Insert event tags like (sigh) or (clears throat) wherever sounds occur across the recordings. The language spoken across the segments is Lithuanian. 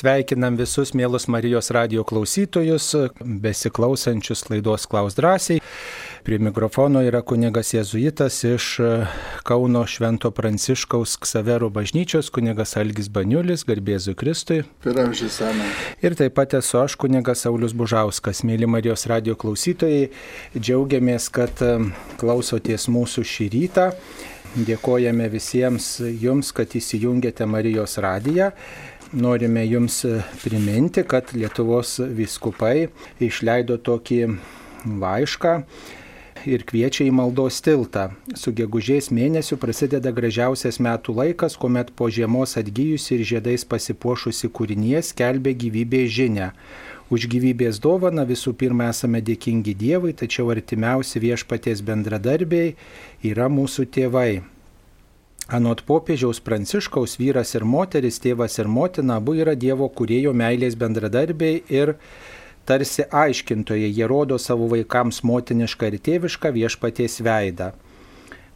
Sveikinam visus mielus Marijos radio klausytojus, besiklausančius laidos Klaus drąsiai. Prie mikrofono yra kunigas Jėzuitas iš Kauno Švento Pranciškaus Ksaverų bažnyčios, kunigas Algis Baniulis, garbėzu Kristui. Ir taip pat esu aš, kunigas Saulis Bužauskas. Mėly Marijos radio klausytojai, džiaugiamės, kad klausotės mūsų šį rytą. Dėkojame visiems jums, kad įsijungėte Marijos radiją norime Jums priminti, kad Lietuvos viskupai išleido tokį laišką ir kviečia į maldos tiltą. Su gegužės mėnesiu prasideda gražiausias metų laikas, kuomet po žiemos atgyjusi ir žiedais pasipuošusi kūrinė skelbia gyvybės žinę. Už gyvybės dovaną visų pirma esame dėkingi Dievui, tačiau artimiausi viešpaties bendradarbiai yra mūsų tėvai. Anot popiežiaus pranciškaus vyras ir moteris, tėvas ir motina abu yra Dievo kurėjo meilės bendradarbiai ir tarsi aiškintojai, jie rodo savo vaikams motinišką ir tėvišką viešpaties veidą.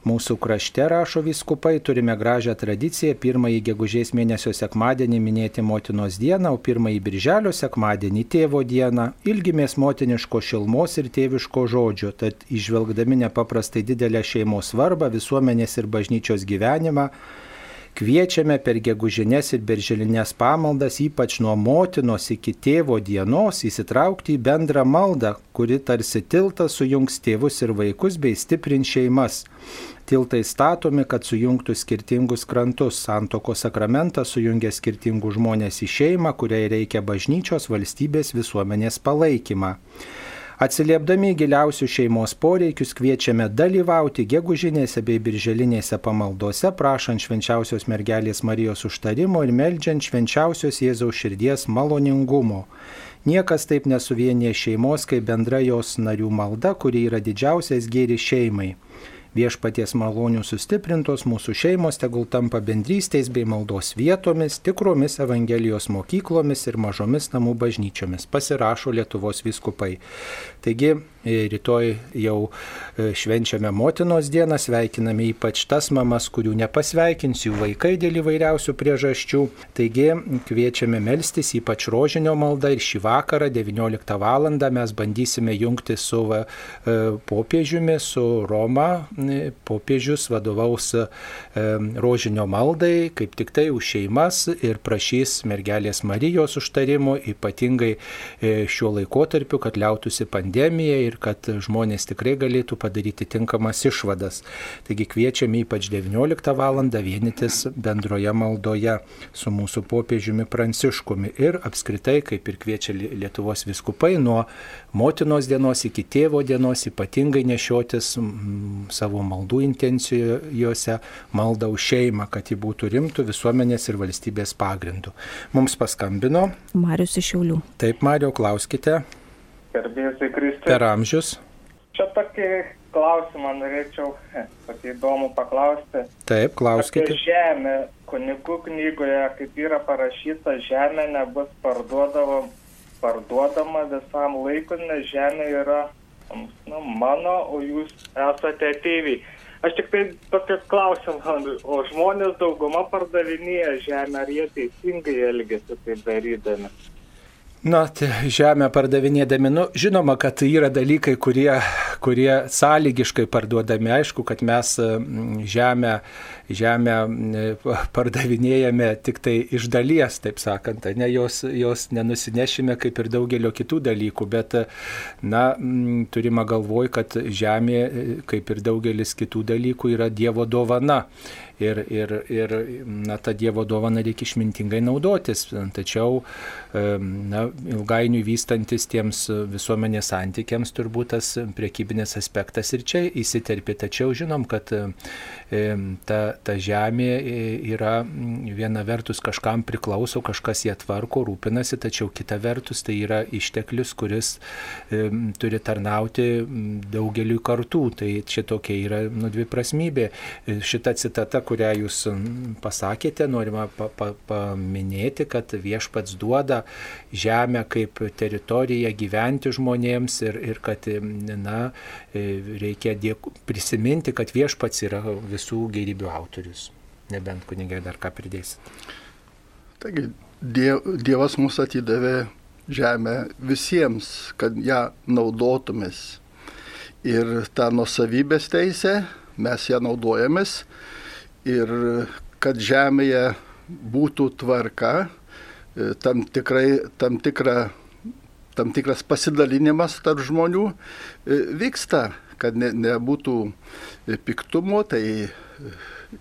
Mūsų krašte, rašo viskupai, turime gražią tradiciją pirmąjį gegužės mėnesio sekmadienį minėti motinos dieną, o pirmąjį birželio sekmadienį tėvo dieną. Ilgimės motiniško šilmos ir tėviško žodžio, tad išvelgdami nepaprastai didelę šeimos svarbą, visuomenės ir bažnyčios gyvenimą, Kviečiame per gegužinės ir berželinės pamaldas, ypač nuo motinos iki tėvo dienos, įsitraukti į bendrą maldą, kuri tarsi tiltas sujungs tėvus ir vaikus bei stiprins šeimas. Tiltai statomi, kad sujungtų skirtingus krantus. Santoko sakramentas sujungia skirtingus žmonės į šeimą, kuriai reikia bažnyčios valstybės visuomenės palaikymą. Atsiliepdami giliausius šeimos poreikius kviečiame dalyvauti gegužinėse bei birželinėse pamaldose, prašant švenčiausios mergelės Marijos užtarimo ir meldžiant švenčiausios Jėzaus širdies maloningumo. Niekas taip nesuvienė šeimos, kaip bendra jos narių malda, kuri yra didžiausias gėris šeimai. Viešpaties malonių sustiprintos mūsų šeimos tegul tampa bendrystės bei maldos vietomis, tikromis Evangelijos mokyklomis ir mažomis namų bažnyčiomis, pasirašo Lietuvos viskupai. Taigi rytoj jau e, švenčiame motinos dieną, sveikiname ypač tas mamas, kurių nepasveikins jų vaikai dėl įvairiausių priežasčių. Taigi kviečiame melstis ypač rožinio maldą ir šį vakarą 19 val. mes bandysime jungti su e, popiežiumi, su Roma popiežius vadovaus e, rožinio maldai, kaip tik tai už šeimas ir prašys mergelės Marijos užtarimo, ypatingai e, šiuo laikotarpiu, kad liautųsi pandemija ir kad žmonės tikrai galėtų padaryti tinkamas išvadas. Taigi kviečiame ypač 19 val. vienytis bendroje maldoje su mūsų popiežiumi Pranciškumi ir apskritai, kaip ir kviečia Lietuvos viskupai, nuo motinos dienos iki tėvo dienos ypatingai nešiotis savo savo maldų intencijose maldą už šeimą, kad ji būtų rimtų visuomenės ir valstybės pagrindų. Mums paskambino. Marius iš Šiaulių. Taip, Mario, klauskite. Gerbėsiai Kristai. Per amžius. Čia tokį klausimą norėčiau, tokį įdomų paklausti. Taip, klauskite. Apie žemę, kunigų knygoje, kaip yra parašyta, žemė nebus parduodama, parduodama visam laikui, nes žemė yra nu, mano, o jūs esate ateiviai. Aš tik tai tokį klausimą, o žmonės dauguma pardavinėja žemę, ar jie teisingai elgesi tai darydami? Na, tai žemę pardavinėdami, nu, žinoma, kad yra dalykai, kurie, kurie sąlygiškai parduodami. Aišku, kad mes žemę, žemę pardavinėjame tik tai iš dalies, taip sakant, ne jos, jos nenusinešime kaip ir daugelio kitų dalykų, bet, na, turime galvoj, kad žemė, kaip ir daugelis kitų dalykų, yra Dievo dovana ir, ir, ir na, tą Dievo dovaną reikia išmintingai naudotis. Tačiau na, ilgainiui vystantis tiems visuomenės santykiams turbūt tas priekybinės aspektas ir čia įsiterpė. Tačiau žinom, kad ta, ta žemė yra viena vertus kažkam priklauso, kažkas ją tvarko, rūpinasi, tačiau kita vertus tai yra išteklius, kuris turi tarnauti daugeliu kartų. Tai čia tokia yra nu, dviprasmybė. Šita citata, kurią jūs pasakėte, norima pa, pa, paminėti, kad viešpats duoda žemę kaip teritoriją gyventi žmonėms ir, ir kad na, e, reikia dėku, prisiminti, kad viešpats yra visų gerybių autorius. Nebent kunigai dar ką pridėsit. Taigi Dievas mus atidavė žemę visiems, kad ją naudotumės. Ir tą nusavybės teisę mes ją naudojamės ir kad žemėje būtų tvarka, e, tam, tikrai, tam, tikra, tam tikras pasidalinimas tarp žmonių e, vyksta, kad ne, nebūtų piktumo, tai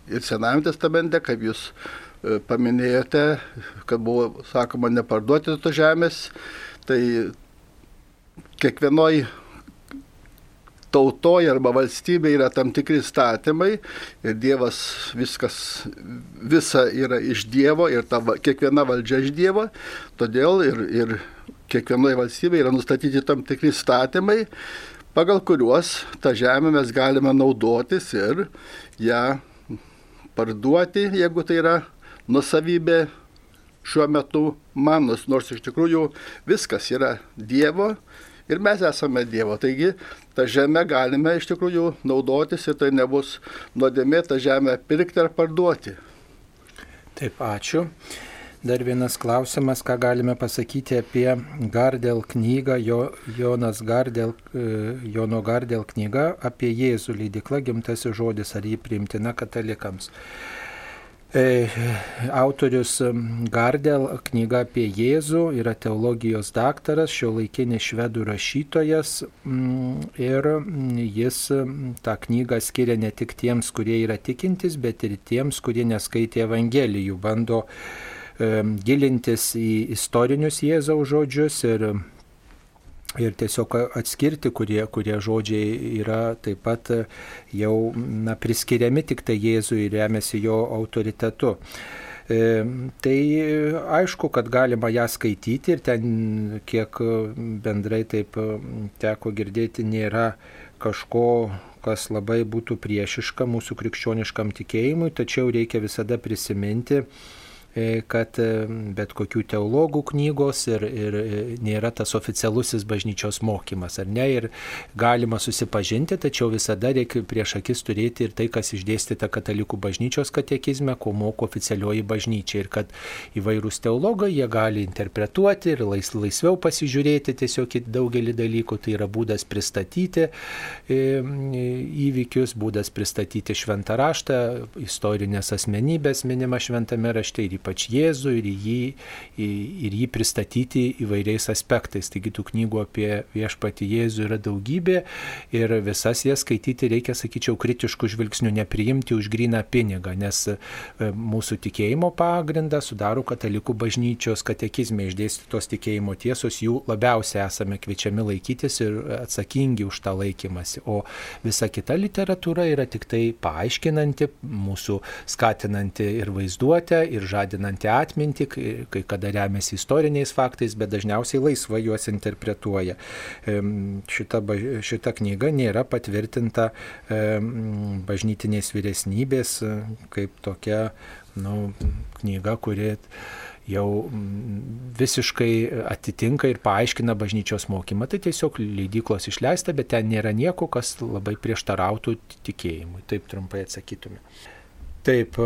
ir Senajame testamente, kaip jūs e, paminėjote, kad buvo sakoma neparduoti tos žemės, tai kiekvienoj tautoje arba valstybėje yra tam tikri statymai ir Dievas viskas, visa yra iš Dievo ir ta, kiekviena valdžia iš Dievo, todėl ir, ir kiekvienoje valstybėje yra nustatyti tam tikri statymai, pagal kuriuos tą žemę mes galime naudotis ir ją parduoti, jeigu tai yra nusavybė šiuo metu manos, nors iš tikrųjų viskas yra Dievo ir mes esame Dievo. Taigi tą žemę galime iš tikrųjų naudotis ir tai nebus nuodėmė tą žemę pirkti ar parduoti. Taip, ačiū. Dar vienas klausimas, ką galime pasakyti apie Gardel knygą, jo, Jonas Gardel, e, Jono Gardel knygą apie Jėzų leidikla gimtasis žodis, ar jį priimtina katalikams. E, autorius Gardel knyga apie Jėzų yra teologijos daktaras, šio laikinis švedų rašytojas ir jis tą knygą skiria ne tik tiems, kurie yra tikintis, bet ir tiems, kurie neskaitė Evangelijų, bando gilintis į istorinius Jėzaus žodžius ir ir tiesiog atskirti, kurie, kurie žodžiai yra taip pat jau na, priskiriami tik tai Jėzui ir remiasi jo autoritetu. E, tai aišku, kad galima ją skaityti ir ten, kiek bendrai taip teko girdėti, nėra kažko, kas labai būtų priešiška mūsų krikščioniškam tikėjimui, tačiau reikia visada prisiminti, E, kad e, bet kokių teologų knygos ir, ir e, nėra tas oficialusis bažnyčios mokymas, ar ne, ir galima susipažinti, tačiau visada reikia prieš akis turėti ir tai, kas išdėstyta katalikų bažnyčios katekizme, ko moko oficialioji bažnyčia. Ir kad įvairūs teologai jie gali interpretuoti ir lais, laisviau pasižiūrėti tiesiog į daugelį dalykų, tai yra būdas pristatyti įvykius, būdas pristatyti šventą raštą, istorinės asmenybės minima šventame rašte ir ypač Jėzų ir jį, ir jį pristatyti įvairiais aspektais. Taigi tų knygų apie viešpatį Jėzų yra daugybė ir visas jas skaityti reikia, sakyčiau, kritiškų žvilgsnių, nepriimti už gryną pinigą, nes e, mūsų tikėjimo pagrindą sudaro katalikų bažnyčios katekizme išdėstytos tikėjimo tiesos, jų labiausiai esame kviečiami laikytis ir atsakingi už tą laikymasi. O visa kita literatūra yra tik tai paaiškinanti, mūsų skatinanti ir vaizduotę, ir žadinti žadinanti atmintį, kai kada remiasi istoriniais faktais, bet dažniausiai laisvai juos interpretuoja. Šita, šita knyga nėra patvirtinta bažnytinės vyresnybės kaip tokia nu, knyga, kuri jau visiškai atitinka ir paaiškina bažnyčios mokymą. Tai tiesiog leidyklos išleista, bet ten nėra nieko, kas labai prieštarautų tikėjimui. Taip trumpai atsakytume. Taip,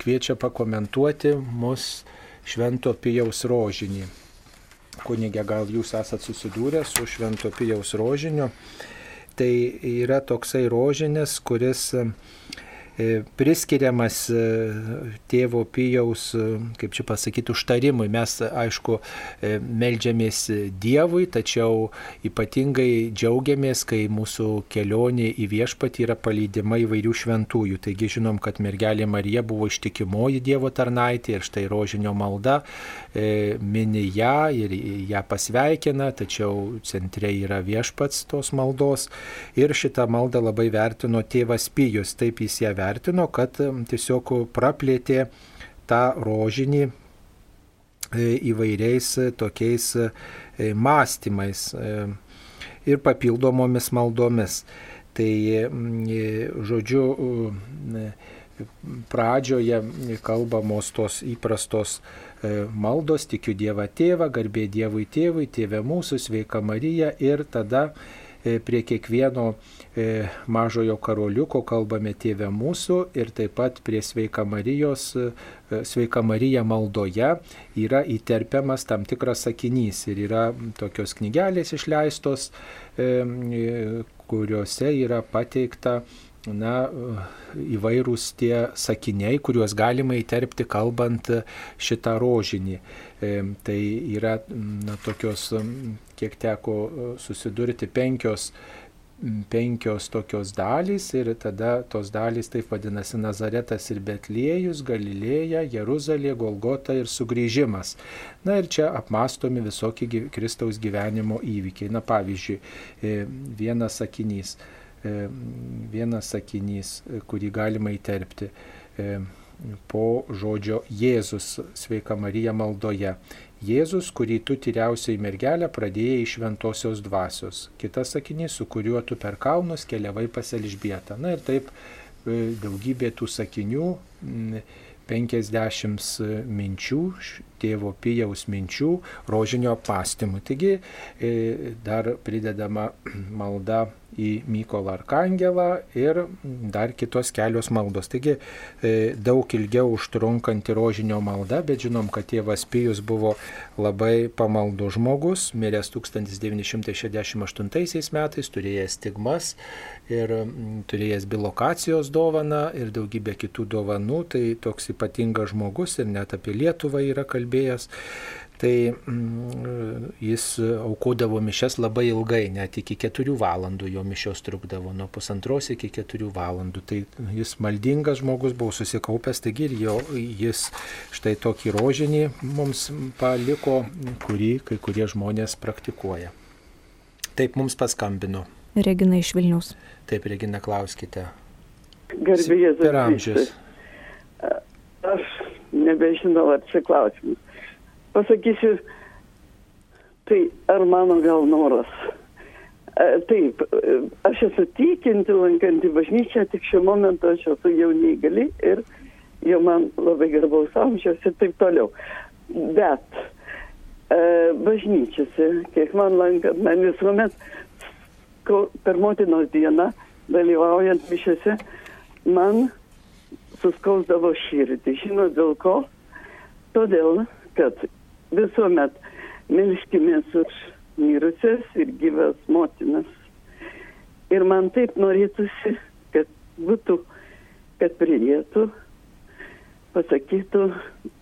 kviečia pakomentuoti mus Švento Pijaus rožinį. Kunigė, gal jūs esat susidūrę su Švento Pijaus rožiniu. Tai yra toksai rožinis, kuris priskiriamas e, tėvo Pijaus, e, kaip čia pasakyti, užtarimui. Mes, aišku, melžiamės Dievui, tačiau ypatingai džiaugiamės, kai mūsų kelionė į viešpatį yra palydima įvairių šventųjų. Taigi žinom, kad mergelė Marija buvo ištikimoji Dievo tarnaitė ir štai rožinio malda mini ją ir ją pasveikina, tačiau centre yra viešpats tos maldos. Ir šitą maldą labai vertino tėvas Pijus, taip jis ją vertino vertino, kad tiesiog praplėtė tą rožinį e, įvairiais tokiais e, mąstymais e, ir papildomomis maldomis. Tai, žodžiu, pradžioje kalbamos tos įprastos maldos, tikiu Dievą tėvą, garbė Dievui tėvui, tėvė mūsų, sveika Marija ir tada prie kiekvieno mažojo karoliuko kalbame Tėvę mūsų ir taip pat prie Sveika Marijos, Sveika Marija maldoje yra įterpiamas tam tikras sakinys ir yra tokios knygelės išleistos, kuriuose yra pateikta na, įvairūs tie sakiniai, kuriuos galima įterpti kalbant šitą rožinį. E, tai yra na, tokios, kiek teko susidurti, penkios penkios tokios dalys ir tada tos dalys taip vadinasi Nazaretas ir Betliejus, Galilėja, Jeruzalė, Golgota ir sugrįžimas. Na ir čia apmastomi visokie Kristaus gyvenimo įvykiai. Na pavyzdžiui, e, vienas sakinys vienas sakinys, e, kurį galima įterpti e, po žodžio Jėzus, sveika Marija maldoje. Jėzus, kurį tu tyriausiai mergelę pradėjai iš šventosios dvasios. Kitas sakinys, su kuriuo tu per kalnus keliavai pas Elžbietą. Na ir taip daugybė tų sakinių 50 minčių, tėvo Pijaus minčių, rožinio apmąstymų. Taigi e, dar pridedama (clears throat) malda į Mykolą Arkangelą ir dar kitos kelios maldos. Taigi e, daug ilgiau užtrunkanti rožinio malda, bet žinom, kad tėvas Pijus buvo labai pamaldų žmogus, miręs 1968 metais, turėjęs stigmas ir turėjęs bilokacijos dovaną ir daugybę kitų dovanų, tai toks ypatingas žmogus ir net apie Lietuvą yra kalbėjęs. Tai mm, jis aukodavo mišes labai ilgai, net iki keturių valandų jo mišios trukdavo, nuo pusantros iki keturių valandų. Tai jis maldingas žmogus buvo susikaupęs, taigi ir jo, jis štai tokį rožinį mums paliko, kurį kai kurie žmonės praktikuoja. Taip mums paskambino. Regina iš Vilnius. Taip, Regina, klauskite. Garbėjai per amžius. Aš nebežinau, ar čia klausimas. Pasakysiu, tai ar mano gal noras. Taip, aš esu tikinti, lankanti bažnyčią, tik šiuo momentu aš esu jau neįgali ir jau man labai garbaus amžiaus ir taip toliau. Bet bažnyčiose, kiek man lankant, man visuomet per motinos dieną, dalyvaujant mišiuose, man suskausdavo širdį. Žinot dėl ko? Todėl, kad visuomet melskimės už mirusias ir gyvas motinas. Ir man taip norėtųsi, kad būtų, kad pridėtų, pasakytų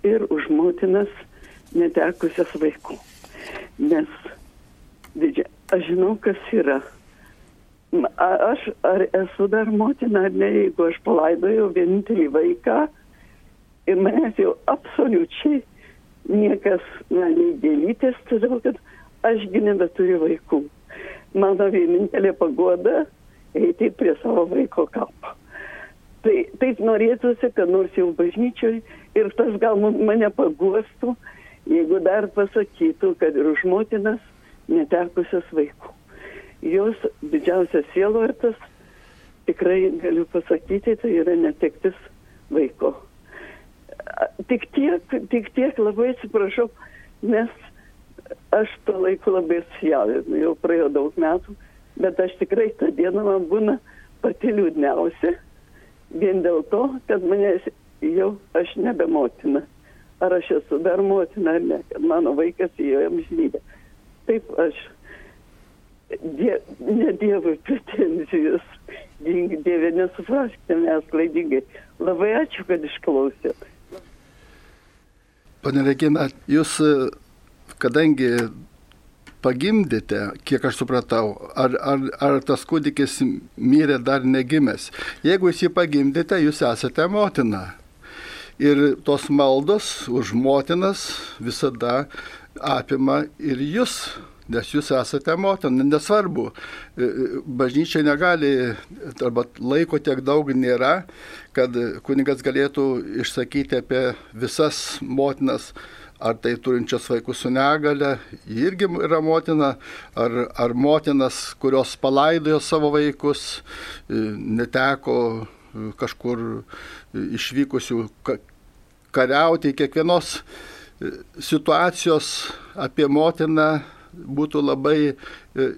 ir už motinas netekusias vaikų. Nes didžia, aš žinau, kas yra aš ar esu dar motina ar ne, jeigu aš palaidojau vienintelį vaiką ir manęs jau absoliučiai niekas, na, nei dėlytės, todėl kad ašgi nebeturiu vaikų. Mano vienintelė pagoda eiti prie savo vaiko kapo. Tai taip norėtųsi, kad nors jau bažnyčioj ir tas gal mane paguostų, jeigu dar pasakytų, kad ir už motinas netekusias vaikų jos didžiausias sielvartas, tikrai galiu pasakyti, tai yra netektis vaiko. Tik tiek, tik tiek labai atsiprašau, nes aš to laiku labai atsijaudinu, jau praėjo daug metų, bet aš tikrai tą dieną man būna pati liūdniausia, vien dėl to, kad manęs jau aš nebe motina. Ar aš esu dar motina ar ne, kad mano vaikas įėjo amžinybę. Taip aš die, ne Dievui pretenzijos. Dieve, nesupraskite mes klaidingai. Labai ačiū, kad išklausėt. Pane Regina, jūs kadangi pagimdėte, kiek aš supratau, ar, ar, ar tas kūdikis mirė dar negimęs. Jeigu jūs jį pagimdėte, jūs esate motina. Ir tos maldos už motinas visada apima ir jūs nes jūs esate motina, nesvarbu, e, e, bažnyčia negali, arba laiko tiek daug nėra, kad kunigas galėtų išsakyti apie visas motinas, ar tai turinčias vaikus su negale, irgi yra motina, ar, ar motinas, kurios palaidojo savo vaikus, e, neteko kažkur išvykusių kariauti, kiekvienos situacijos apie motiną būtų labai e,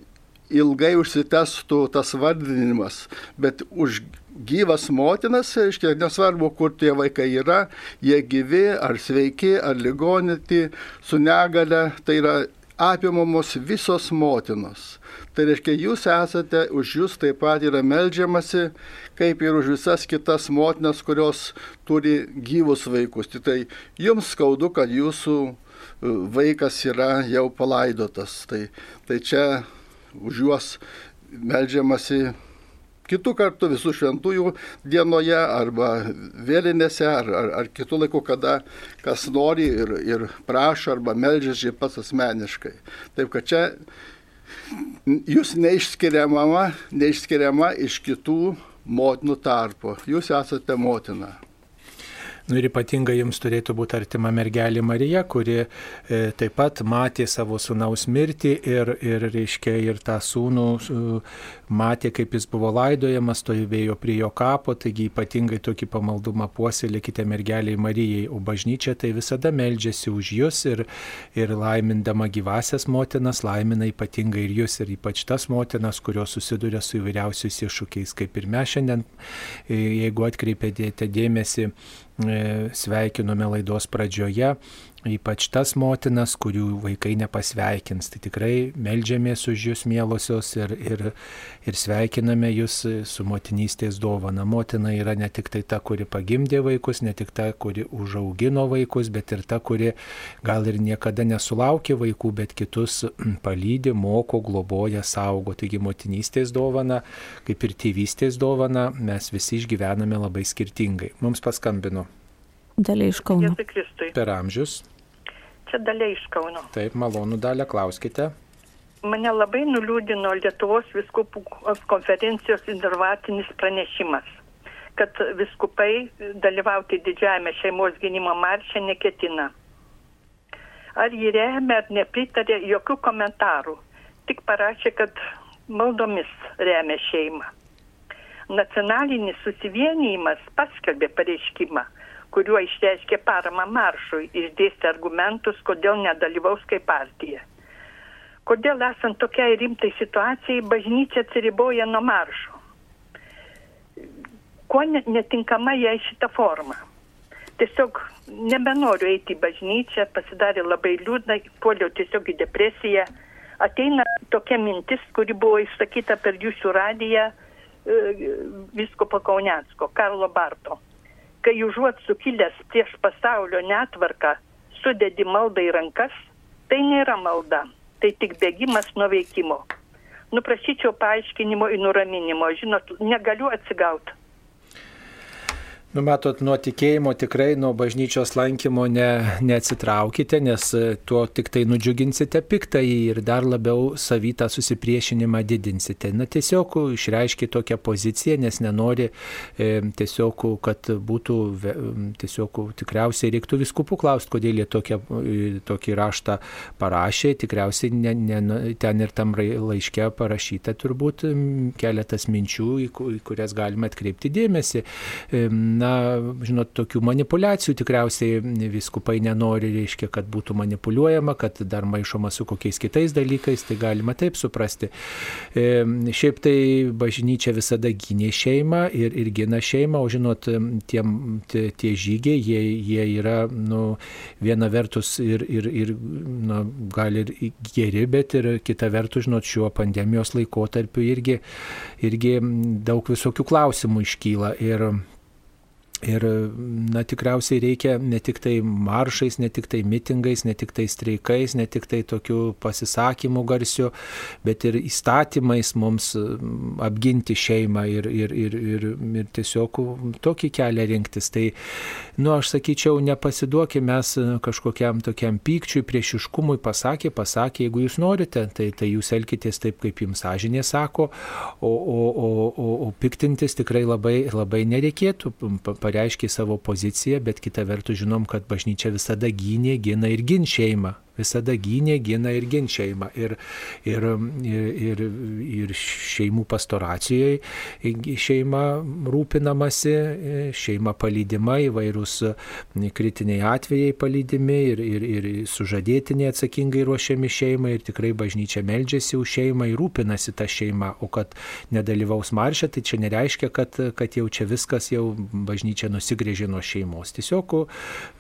ilgai užsitęstų tas vardinimas, bet už gyvas motinas, reiškia, nesvarbu, kur tie vaikai yra, jie gyvi, ar sveiki, ar ligonyti, su negale, tai yra apimamos visos motinos. Tai reiškia, jūs esate, už jūs taip pat yra melžiamasi, kaip ir už visas kitas motinas, kurios turi gyvus vaikus. Tai jums skaudu, kad jūsų vaikas yra jau palaidotas. Tai, tai čia už juos melžiamasi kitų kartų visų šventųjų dienoje arba vėlinėse ar, ar, ar kitų laikų, kada kas nori ir, ir prašo arba melžiasi pats asmeniškai. Taip kad čia jūs neišskiriama, neišskiriama iš kitų motinų tarpo. Jūs esate motina. Nu ir ypatingai jums turėtų būti artima mergelė Marija, kuri e, taip pat matė savo sunaus mirtį ir, ir reiškia, ir tą sūnų e, matė, kaip jis buvo laidojamas, stovėjo prie jo kapo, taigi ypatingai tokį pamaldumą puoselėkite mergeliai Marijai, o bažnyčia tai visada meldžiasi už jūs ir, ir laimindama gyvasias motinas, laimina ypatingai ir jūs ir ypač tas motinas, kurios susiduria su įvairiausiais iššūkiais, kaip ir mes šiandien, e, jeigu atkreipėte dėmesį, sveikinome laidos pradžioje ypač tas motinas, kurių vaikai nepasveikins. Tai tikrai melžiamės už jūs, mielosios, ir, ir, ir sveikiname jūs su motinystės dovana. Motina yra ne tik tai ta, kuri pagimdė vaikus, ne tik ta, kuri užaugino vaikus, bet ir ta, kuri gal ir niekada nesulaukė vaikų, bet kitus (clears throat) palydė, moko, globoja, saugo. Taigi motinystės dovana, kaip ir tėvystės dovana, mes visi išgyvename labai skirtingai. Mums paskambino. Dalė iš Kauno. Per amžius. Čia dalė iš Kauno. Taip, malonu dalė, klauskite. Mane labai nuliūdino Lietuvos viskupų konferencijos intervatinis pranešimas, kad viskupai dalyvauti didžiajame šeimos gynimo marše neketina. Ar jį remia ar nepritarė jokių komentarų, tik parašė, kad maldomis remia šeimą. Nacionalinis susivienijimas paskelbė pareiškimą, kuriuo išreiškė paramą maršui, išdėstė argumentus, kodėl nedalyvaus kaip partija. Kodėl esant tokiai rimtai situacijai, bažnyčia atsiriboja nuo maršo. Kuo netinkama jai šita forma? Tiesiog nebenoriu eiti į bažnyčią, pasidarė labai liūdna, puoliau tiesiog į depresiją. Ateina tokia mintis, kuri buvo išsakyta per jūsų radiją e, visko pakaunecko, Karlo Barto kai užuot sukilęs prieš pasaulio netvarką sudedi maldą į rankas, tai nėra malda, tai tik bėgimas nuo veikimo. Nuprašyčiau paaiškinimo ir nuraminimo, žinot, negaliu atsigauti. Nu, matot, nuo tikėjimo tikrai nuo bažnyčios lankymo ne, neatsitraukite, nes e, tuo tik tai nudžiuginsite piktąjį ir dar labiau savytą susipriešinimą didinsite. Na, tiesiog išreiškia tokią poziciją, nes nenori e, tiesiog, kad būtų, tiesiog tikriausiai reiktų viskupų klausti, kodėl jie tokią, e, tokį raštą parašė. Tikriausiai ne, ne, ten ir tam laiške parašyta turbūt keletas minčių, į kurias galima atkreipti dėmesį. E, na, žinot, tokių manipulacijų tikriausiai viskupai nenori, reiškia, kad būtų manipuliuojama, kad dar maišoma su kokiais kitais dalykais, tai galima taip suprasti. E, šiaip tai bažnyčia visada gynė šeimą ir, ir gina šeimą, o žinot, tie, tie, tie žygiai, jie, jie yra, nu, viena vertus ir, ir, ir nu, gal ir geri, bet ir kita vertus, žinot, šiuo pandemijos laikotarpiu irgi, irgi daug visokių klausimų iškyla. Ir Ir, na, tikriausiai reikia ne tik tai maršais, ne tik tai mitingais, ne tik tai streikais, ne tik tai tokių pasisakymų garsių, bet ir įstatymais mums apginti šeimą ir, ir, ir, ir, ir tiesiog tokį kelią rinktis. Tai, nu, aš sakyčiau, nepasiduokime mes kažkokiam tokiam pykčiui, priešiškumui, pasakė, pasakė, jeigu jūs norite, tai, tai jūs elkitės taip, kaip jums sąžinė sako, o, o, o, o, o piktintis tikrai labai, labai nereikėtų pareiškė savo poziciją, bet kita vertus žinom, kad bažnyčia visada gynė, gina ir gin šeimą. Visada gynė, gina ir gin šeimą. Ir, ir, ir, ir šeimų pastoracijoje šeima rūpinamasi, šeima palydima, įvairūs kritiniai atvejai palydimi ir, ir, ir sužadėtiniai atsakingai ruošiami šeimai ir tikrai bažnyčia meldžiasi už šeimą ir rūpinasi tą šeimą, o kad nedalyvaus maršė, tai čia nereiškia, kad, kad jau čia viskas jau bažnyčia nusigrėžė nuo šeimos. Tiesiog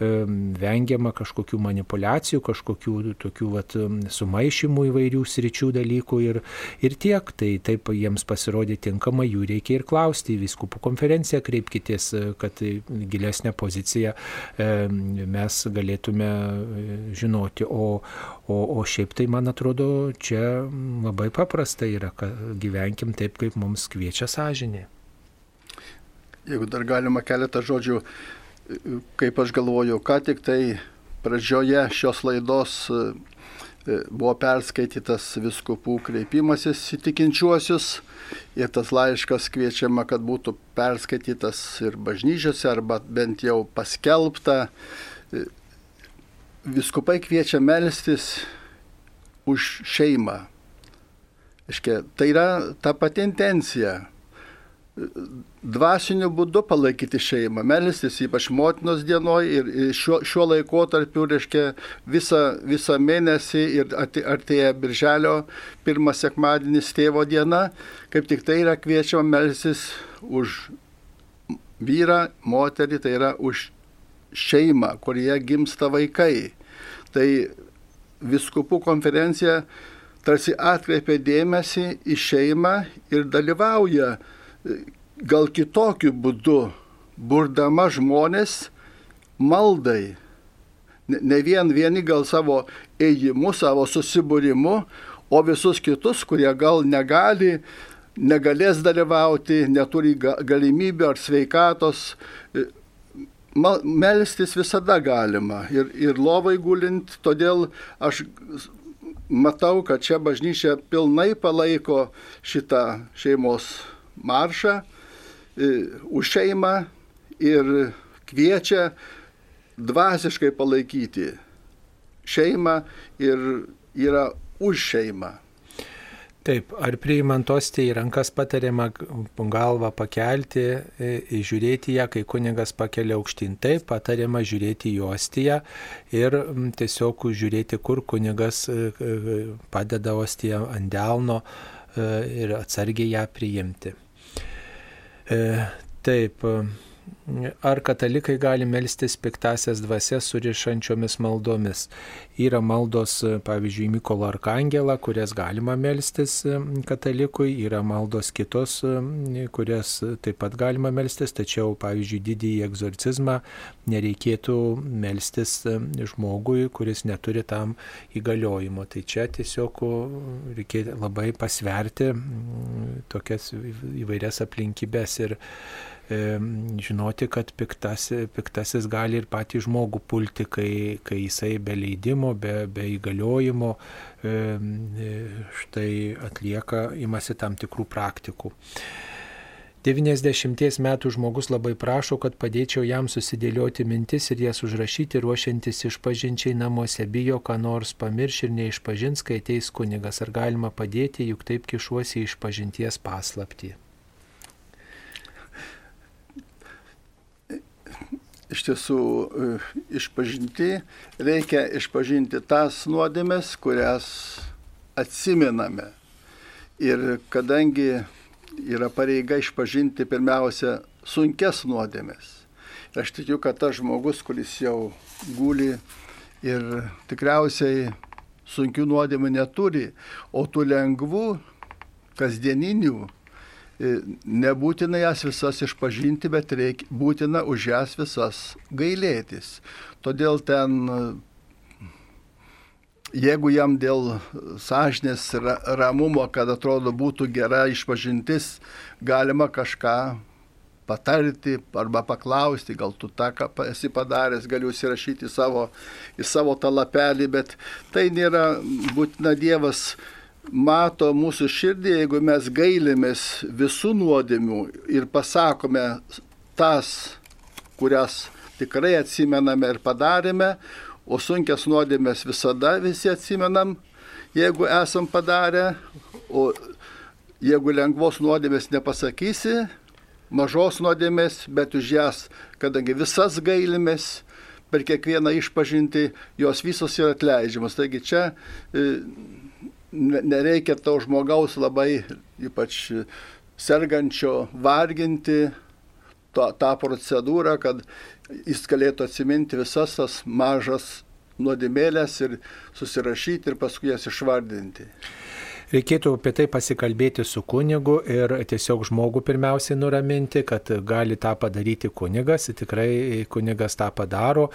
vengiama kažkokių manipulacijų, kažkokių tokių vat, sumaišymų įvairių sričių dalykų ir, ir tiek. Tai taip jiems pasirodė tinkama, jų reikia ir klausti į viskupų konferenciją, kreipkitės, kad gilesnę poziciją mes galėtume žinoti. O, o, o šiaip tai, man atrodo, čia labai paprasta yra, gyvenkim taip, kaip mums kviečia sąžinė. Jeigu dar galima keletą žodžių kaip aš galvoju, ką tik tai pradžioje šios laidos e, e, buvo perskaitytas viskupų kreipimasis į tikinčiuosius ir tas laiškas kviečiama, kad būtų perskaitytas ir bažnyčiose arba bent jau paskelbta. E, viskupai kviečia melstis už šeimą. Iškia, tai yra ta pati intencija dvasiniu būdu palaikyti šeimą, melstis, ypač motinos dienoje ir šiuo, šiuo laikotarpiu, reiškia, visą, visą mėnesį ir artėja birželio pirmas sekmadienis tėvo diena, kaip tik tai yra kviečiama melstis už vyrą, moterį, tai yra už šeimą, kurie gimsta vaikai. Tai viskupų konferencija tarsi atkreipia dėmesį į šeimą ir dalyvauja gal kitokiu būdu, burdama žmonės maldai. Ne vien vieni gal savo ėjimu, savo susibūrimu, o visus kitus, kurie gal negali, negalės dalyvauti, neturi galimybių ar sveikatos. E, melstis visada galima ir, ir lovai gulint, todėl aš matau, kad čia bažnyčia pilnai palaiko šitą šeimos maršą e, už šeimą ir kviečia dvasiškai palaikyti šeimą ir yra už šeimą. Taip, ar priimant ostiją į rankas patariama galvą pakelti, e, žiūrėti ją, kai kunigas pakelia aukštyn. Taip, patariama žiūrėti į ostiją ir tiesiog žiūrėti, kur kunigas e, padeda ostiją ant delno ir atsargiai ją priimti. E, taip, ar katalikai gali melstis piktasias dvasias surišančiomis maldomis. Yra maldos, pavyzdžiui, Mykolo Arkangelą, kurias galima melstis katalikui, yra maldos kitos, kurias taip pat galima melstis, tačiau, pavyzdžiui, didįjį egzorcizmą nereikėtų melstis žmogui, kuris neturi tam įgaliojimo. Tai čia tiesiog reikia labai pasverti tokias įvairias aplinkybės ir žinoti, kad piktasi, piktasis gali ir patį žmogų pulti, kai, kai jisai be leidimo, be, be įgaliojimo štai atlieka, imasi tam tikrų praktikų. 90 metų žmogus labai prašo, kad padėčiau jam susidėlioti mintis ir jas užrašyti, ruošiantis išpažinčiai namuose, bijo, ką nors pamirš ir neišpažins, kai ateis kunigas. Ar galima padėti, juk taip kišuosi išpažinties paslapti. Iš tiesų e, išpažinti, reikia išpažinti tas nuodėmes, kurias atsiminame. Ir kadangi yra pareiga išpažinti pirmiausia sunkes nuodėmes. Ir aš tikiu, kad tas žmogus, kuris jau guli ir tikriausiai sunkių nuodėmų neturi, o tų lengvų, kasdieninių nebūtina jas visas išpažinti, bet reikia, būtina už jas visas gailėtis. Todėl ten, jeigu jam dėl sąžinės ramumo, kad atrodo būtų gera išpažintis, galima kažką patarti arba paklausti, gal tu tą, ką esi padaręs, galiu įsirašyti į savo, į savo tą lapelį, bet tai nėra būtina Dievas mato mūsų širdį, jeigu mes gailimės visų nuodėmių ir pasakome tas, kurias tikrai atsimename ir padarėme, o sunkias nuodėmės visada visi atsimenam, jeigu esam padarę, o jeigu lengvos nuodėmės nepasakysi, mažos nuodėmės, bet už jas, kadangi visas gailimės, per kiekvieną išpažinti, jos visos yra atleidžiamas. Taigi čia e, nereikia to žmogaus labai, ypač sergančio, varginti to, tą procedūrą, kad jis galėtų atsiminti visas tas mažas nuodėmėlės ir susirašyti ir paskui jas išvardinti. Reikėtų apie tai pasikalbėti su kunigu ir tiesiog žmogų pirmiausiai nuraminti, kad gali tą padaryti kunigas, tikrai kunigas tą padaro,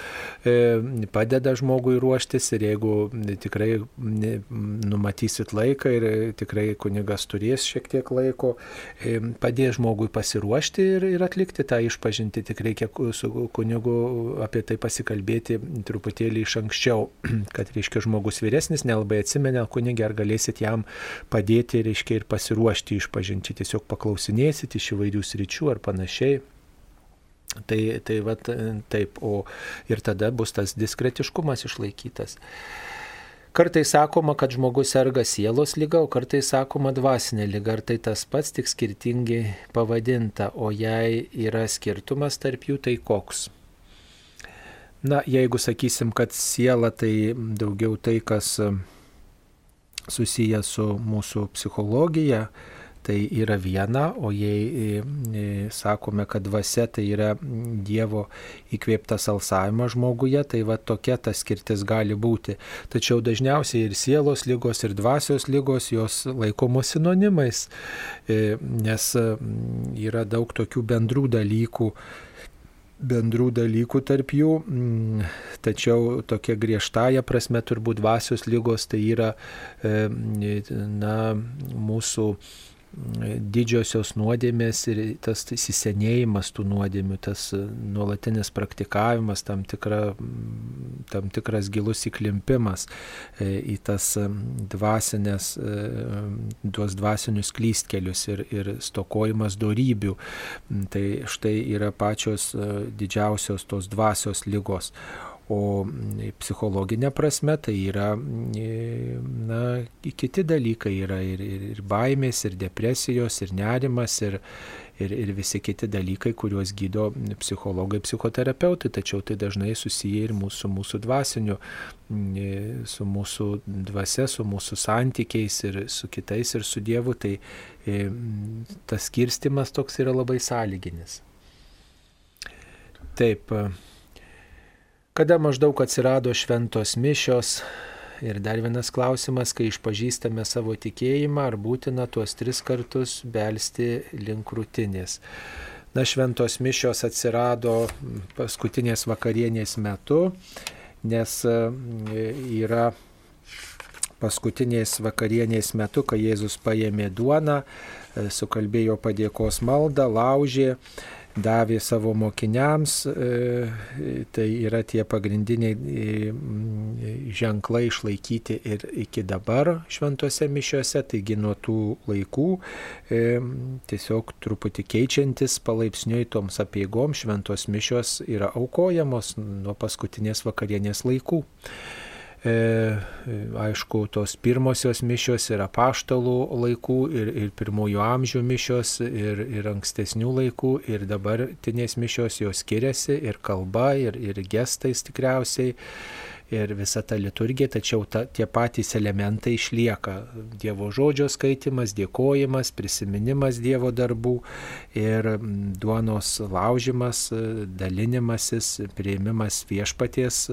e, padeda žmogui ruoštis ir jeigu tikrai numatysit laiką ir tikrai kunigas turės šiek tiek laiko, e, padės žmogui pasiruošti ir, ir atlikti tą išpažinti, tik reikia su kunigu apie tai pasikalbėti truputėlį iš anksčiau, (clears throat) kad, reiškia, žmogus vyresnis nelabai atsimena kunigė, ar galėsit jam padėti, reiškia, ir pasiruošti išpažinti, tiesiog paklausinėsit iš įvairių sričių ar panašiai. Tai, tai va, taip, o ir tada bus tas diskretiškumas išlaikytas. Kartais sakoma, kad žmogus serga sielos lyga, o kartais sakoma dvasinė lyga. Ar tai tas pats, tik skirtingai pavadinta, o jei yra skirtumas tarp jų, tai koks? Na, jeigu sakysim, kad siela tai daugiau tai, kas susiję su mūsų psichologija, tai yra viena, o jei e, sakome, kad dvasia tai yra Dievo įkvėptas alsavimas žmoguje, tai va tokia ta skirtis gali būti. Tačiau dažniausiai ir sielos lygos, ir dvasios lygos jos laikomos sinonimais, e, nes yra daug tokių bendrų dalykų bendrų dalykų tarp jų, mm, tačiau tokia griežtąją prasme turbūt dvasios lygos tai yra na, mūsų didžiosios nuodėmės ir tas įsisenėjimas tų nuodėmių, tas nuolatinis praktikavimas, tam, tikra, tam tikras gilus įklimpimas e, į tas dvasinės, e, tuos dvasinius klystkelius ir, ir stokojimas darybių. Tai štai yra pačios e, didžiausios tos dvasios lygos. O psichologinė prasme tai yra na, kiti dalykai, yra ir, ir, ir baimės, ir depresijos, ir nerimas, ir, ir, ir visi kiti dalykai, kuriuos gydo psichologai, psichoterapeutai, tačiau tai dažnai susiję ir mūsų, mūsų dvasiniu, su mūsų dvasia, su mūsų santykiais ir su kitais ir su Dievu, tai tas skirstimas toks yra labai sąlyginis. Taip. Kada maždaug atsirado šventos mišios? Ir dar vienas klausimas, kai išpažįstame savo tikėjimą, ar būtina tuos tris kartus belsti link krūtinės. Na, šventos mišios atsirado paskutinės vakarienės metu, nes e, yra paskutinės vakarienės metu, kai Jėzus paėmė duoną, e, sukalbėjo padėkos maldą, laužė davė savo mokiniams, e, tai yra tie pagrindiniai e, ženklai išlaikyti ir iki dabar šventose mišiuose, taigi nuo tų laikų e, tiesiog truputį keičiantis palaipsniui toms apieigom šventos mišios yra aukojamos nuo paskutinės vakarienės laikų. E, aišku, tos pirmosios mišios yra paštalų laikų ir, ir pirmųjų amžių mišios ir, ir ankstesnių laikų ir dabartinės mišios jos skiriasi ir kalba, ir, ir gestais tikriausiai ir visa ta liturgija, tačiau ta, tie patys elementai išlieka. Dievo žodžio skaitimas, dėkojimas, prisiminimas Dievo darbų ir duonos laužimas, dalinimasis, prieimimas viešpaties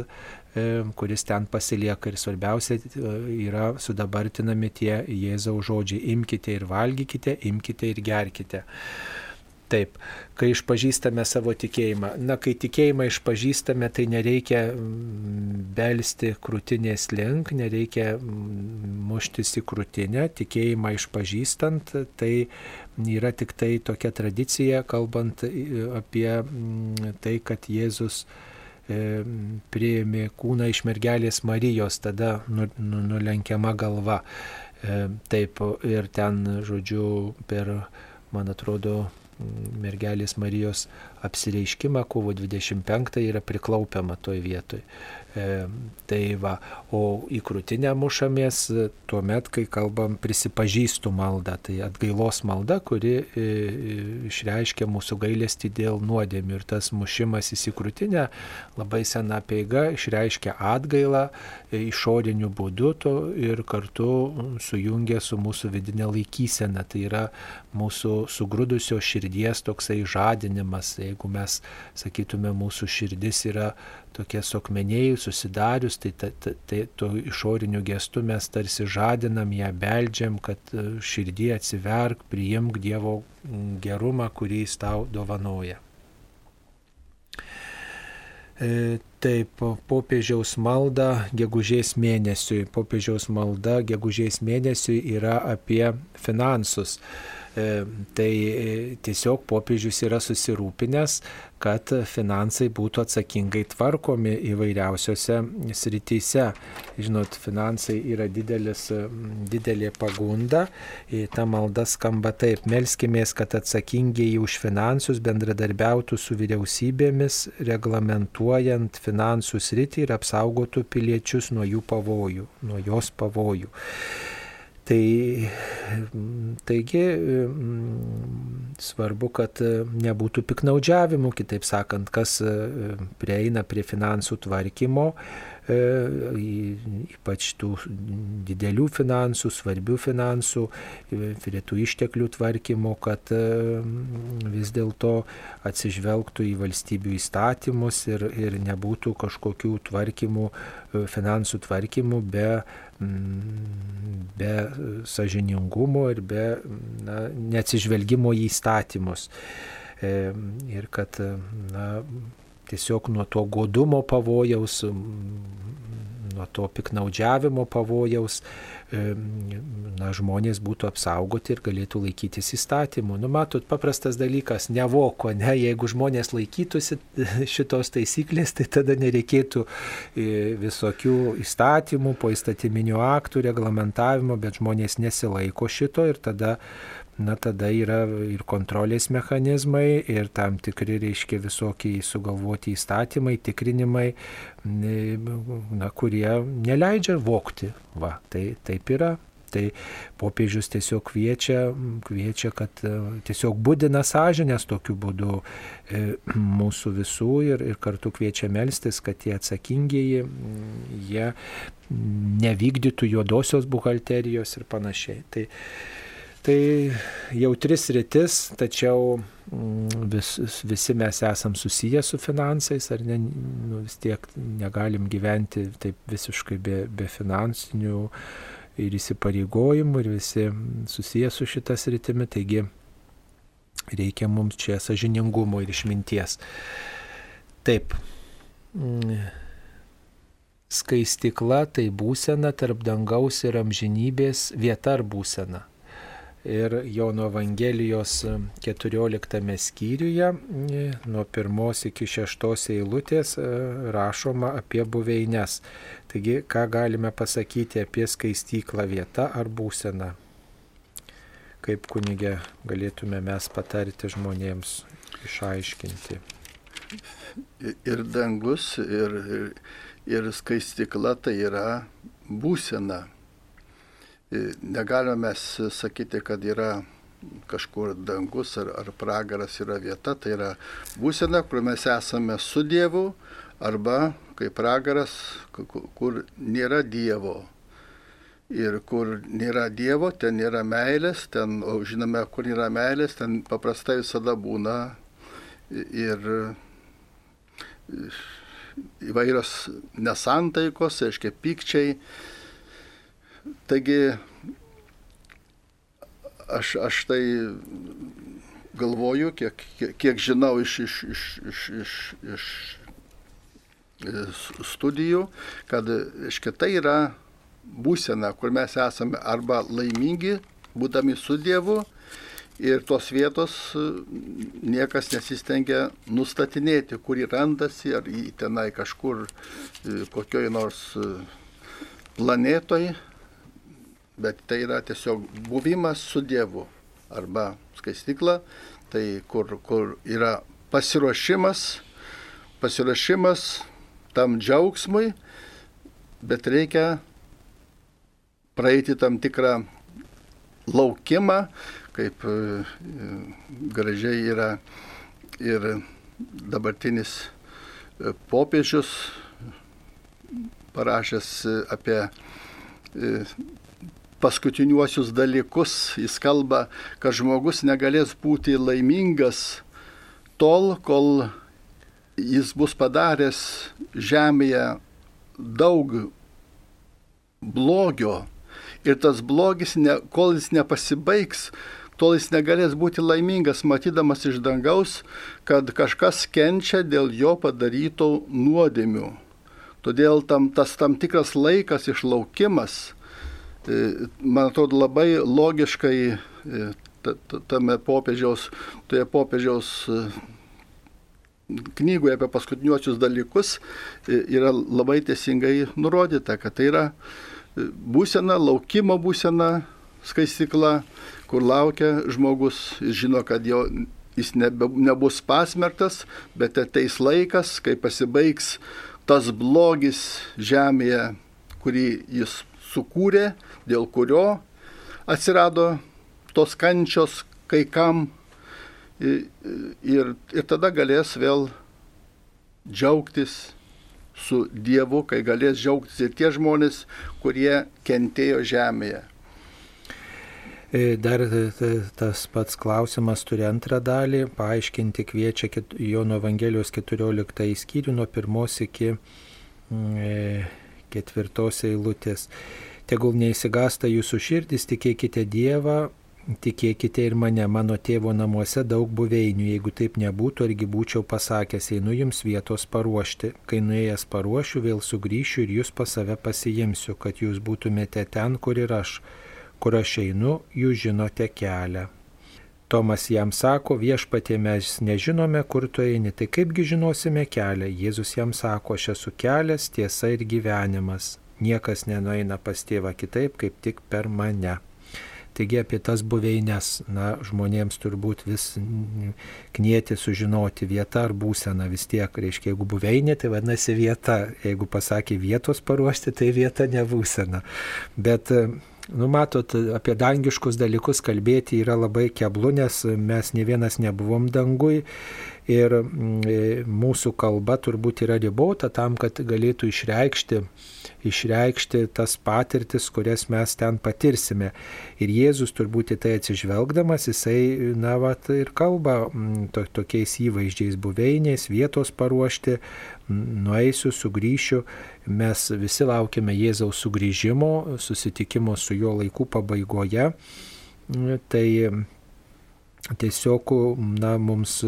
kuris ten pasilieka ir svarbiausia e, yra sudabartinami tie Jėzaus žodžiai - imkite ir valgykite, imkite ir gerkite. Taip, kai išpažįstame savo tikėjimą. Na, kai tikėjimą išpažįstame, tai nereikia mm, belsti krūtinės link, nereikia mm, muštis į krūtinę. Tikėjimą išpažįstant, tai yra tik tai tokia tradicija, kalbant apie mm, tai, kad Jėzus E, priėmė kūną iš mergelės Marijos, tada nu, nu, nulenkiama galva. E, taip, ir ten, žodžiu, per, man atrodo, mergelės Marijos apsireiškimą kovo 25 yra priklaupiama toj vietoj. E, tai va, o į krūtinę mušamės tuo met, kai kalbam prisipažįstų maldą. Tai atgailos malda, kuri e, e, išreiškia mūsų gailestį dėl nuodėmių. Ir tas mušimas į krūtinę labai sena peiga išreiškia atgailą e, išoriniu būdu ir kartu sujungia su mūsų vidinė laikysena. Tai yra mūsų sugrūdusio širdies toksai žadinimas. Jeigu mes sakytume, mūsų širdis yra tokia sokmenėjų susidarius, tai, tai, tai, tai to išoriniu gestu mes tarsi žadinam ją, beldžiam, kad e, širdį atsiverk, priimk Dievo gerumą, kurį jis tau dovanoja. E, taip, popiežiaus malda gegužės mėnesiui. Popiežiaus malda gegužės mėnesiui yra apie finansus. E, tai tiesiog popiežius yra susirūpinęs, kad finansai būtų atsakingai tvarkomi įvairiausiose srityse. Žinot, finansai yra didelis, didelė pagunda. Ta malda skamba taip. Melskimės, kad atsakingiai už finansus bendradarbiautų su vyriausybėmis, reglamentuojant finansų sritį ir apsaugotų piliečius nuo jų pavojų, nuo jos pavojų. Tai taigi svarbu, kad nebūtų piknaudžiavimų, kitaip sakant, kas prieina prie finansų tvarkymo, E, ypač tų didelių finansų, svarbių finansų, e, prie tų išteklių tvarkymo, kad e, vis dėlto atsižvelgtų į valstybių įstatymus ir, ir nebūtų kažkokių tvarkymų, finansų tvarkymų be be sažiningumo ir be na, neatsižvelgimo į įstatymus. Ir kad na, tiesiog nuo to godumo pavojaus, nuo to piknaudžiavimo pavojaus, na, žmonės būtų apsaugoti ir galėtų laikytis įstatymų. Nu, matot, paprastas dalykas, nevoko, ne, jeigu žmonės laikytųsi (laughs) šitos taisyklės, tai tada nereikėtų e, visokių įstatymų, po įstatyminių aktų, reglamentavimo, bet žmonės nesilaiko šito ir tada na tada yra ir kontrolės mechanizmai, ir tam tikri, reiškia, visokiai sugalvoti įstatymai, tikrinimai, na, kurie neleidžia vokti. Va, tai taip yra. Tai popiežius tiesiog kviečia, kviečia kad e, tiesiog būdina sąžinės tokiu būdu e, mūsų visų ir, ir kartu kviečia melstis, kad tie atsakingieji, jie nevykdytų juodosios buhalterijos ir panašiai. Tai, Tai jautris rytis, tačiau mm, vis, visi mes esam susiję su finansais, ar ne, nu, vis tiek negalim gyventi taip visiškai be, be finansinių ir įsipareigojimų ir visi susiję su šitas rytimi, taigi reikia mums čia sažiningumo ir išminties. Taip. Mm, skaistikla tai būsena tarp dangaus ir amžinybės vieta ar būsena ir Jono Evangelijos 14 skyriuje nuo pirmos iki šeštos eilutės e, rašoma apie buveines. Taigi, ką galime pasakyti apie skaistyklą vietą ar būseną? Kaip kunigė galėtume mes patarti žmonėms išaiškinti? Ir dangus, ir, ir, ir skaistikla tai yra būsena Negalime mes sakyti, kad yra kažkur dangus ar, ar pragaras yra vieta, tai yra būsena, kur mes esame su Dievu arba kaip pragaras, kur nėra Dievo. Ir kur nėra Dievo, ten nėra meilės, ten, o žinome, kur nėra meilės, ten paprastai visada būna ir įvairios nesantaikos, aiškiai, pykčiai, Taigi aš, aš tai galvoju, kiek, kiek, kiek žinau iš, iš, iš, iš, iš, iš studijų, kad iškia, tai yra būsena, kur mes esame arba laimingi, būdami su Dievu, ir tos vietos niekas nesistengia nustatinėti, kur jį randasi, ar į tenai kažkur kokioj nors planetoje bet tai yra tiesiog buvimas su Dievu arba skaistikla, tai kur, kur yra pasiruošimas, pasiruošimas tam džiaugsmui, bet reikia praeiti tam tikrą laukimą, kaip e, gražiai yra ir dabartinis e, popiežius parašęs apie e, paskutiniuosius dalykus. Jis kalba, kad žmogus negalės būti laimingas tol, kol jis bus padaręs žemėje daug blogio ir tas blogis, ne, kol jis nepasibaigs, tol jis negalės būti laimingas, matydamas iš dangaus, kad kažkas kenčia dėl jo padarytų nuodėmių. Todėl tam, tas tam tikras laikas išlaukimas, man atrodo, labai logiškai e, tame popiežiaus, toje popiežiaus e, knygoje apie paskutiniuosius dalykus yra labai teisingai nurodyta, kad tai yra būsena, laukimo būsena, skaistikla, kur laukia žmogus, žino, kad jo, jis nebe, nebus pasmerktas, bet ateis laikas, kai pasibaigs tas blogis žemėje, kurį jis sukūrė, dėl kurio atsirado tos kančios kai kam ir, ir, ir tada galės vėl džiaugtis su Dievu, kai galės džiaugtis ir tie žmonės, kurie kentėjo žemėje. E, dar tas pats klausimas turi antrą dalį, paaiškinti kviečia Jono Evangelijos 14 skyrių nuo pirmos iki mm, e, ketvirtos eilutės. Tegul neįsigasta jūsų širdis, tikėkite Dievą, Tikėkite ir mane, mano tėvo namuose daug buveinių, jeigu taip nebūtų, argi būčiau pasakęs, einu jums vietos paruošti. Kai nuėjęs paruošiu, vėl sugrįšiu ir jūs pas save pasiimsiu, kad jūs būtumėte ten, kur ir aš. Kur aš einu, jūs žinote kelią. Tomas jam sako, viešpatie mes nežinome, kur tu eini, tai kaipgi žinosime kelią. Jėzus jam sako, aš esu kelias, tiesa ir gyvenimas. Niekas nenueina pas tėvą kitaip, kaip tik per mane. Taigi apie tas buveines, na, žmonėms turbūt vis knieti sužinoti vietą ar būseną vis tiek, reiškia, jeigu buveinė, tai vadinasi vieta, jeigu pasakė vietos paruošti, tai vieta ne būsena. Bet Nu, matot, apie dangiškus dalykus kalbėti yra labai keblu, nes mes ne vienas nebuvom dangui ir mm, mūsų kalba turbūt yra ribota tam, kad galėtų išreikšti išreikšti tas patirtis, kurias mes ten patirsime. Ir Jėzus turbūt į tai atsižvelgdamas, jisai, na, va, ir kalba mm, to, tokiais įvaizdžiais buveiniais, vietos paruošti, nueisiu, sugrįšiu. Mes visi laukiame Jėzaus sugrįžimo, susitikimo su juo laikų pabaigoje. Tai tiesiog, na, mums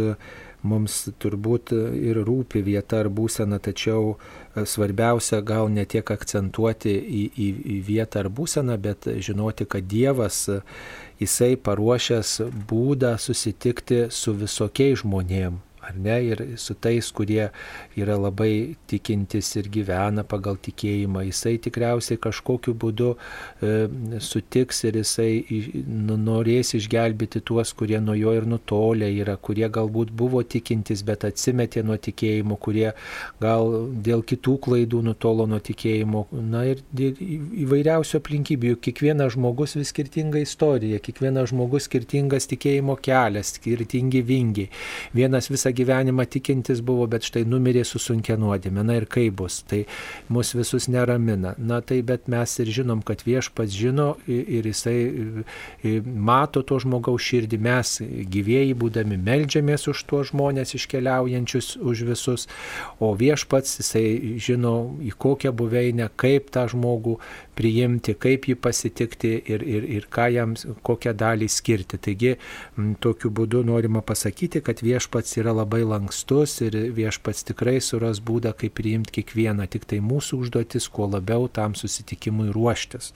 mums turbūt ir rūpi vieta ar būsena, tačiau svarbiausia gal ne tiek akcentuoti į, į, į vietą ar būseną, bet žinoti, kad Dievas, jisai paruošęs būdą susitikti su visokiais žmonėmis ar ne, ir su tais, kurie yra labai tikintis ir gyvena pagal tikėjimą. Jisai tikriausiai kažkokiu būdu e, sutiks ir jisai nu, norės išgelbėti tuos, kurie nuo jo ir nutolę yra, kurie galbūt buvo tikintis, bet atsimetė nuo tikėjimo, kurie gal dėl kitų klaidų nutolo nuo tikėjimo. Na ir įvairiausių aplinkybių, kiekvienas žmogus vis skirtinga istorija, kiekvienas žmogus skirtingas tikėjimo kelias, skirtingi vingiai. Vienas visą gyvenimą tikintis buvo, bet štai numirė su sunkia nuodėmė. Na ir kaip bus, tai mus visus neramina. Na tai bet mes ir žinom, kad viešpats žino ir jisai mato to žmogaus širdį. Mes gyvėjai būdami melžiamės už tuos žmonės iškeliaujančius už visus, o viešpats jisai žino į kokią buveinę, kaip tą žmogų priimti, kaip jį pasitikti ir, ir, ir ką jam, kokią dalį skirti. Taigi tokiu būdu norima pasakyti, kad viešpats yra labai lankstus ir viešpats tikrai suras būdą, kaip priimti kiekvieną, tik tai mūsų užduotis, kuo labiau tam susitikimui ruoštis.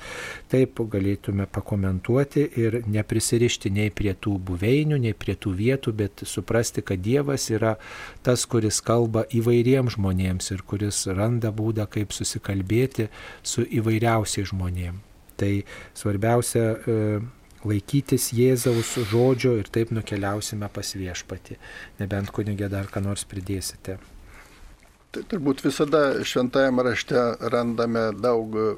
Taip galėtume pakomentuoti ir neprisirišti nei prie tų buveinių, nei prie tų vietų, bet suprasti, kad Dievas yra tas, kuris kalba įvairiems žmonėms ir kuris randa būdą, kaip susikalbėti su įvairiausiais įvairiausiai žmonėm. Tai svarbiausia e, laikytis Jėzaus žodžio ir taip nukeliausime pas viešpatį. Nebent kunigė dar ką nors pridėsite. Tai turbūt visada šventajame rašte randame daug e,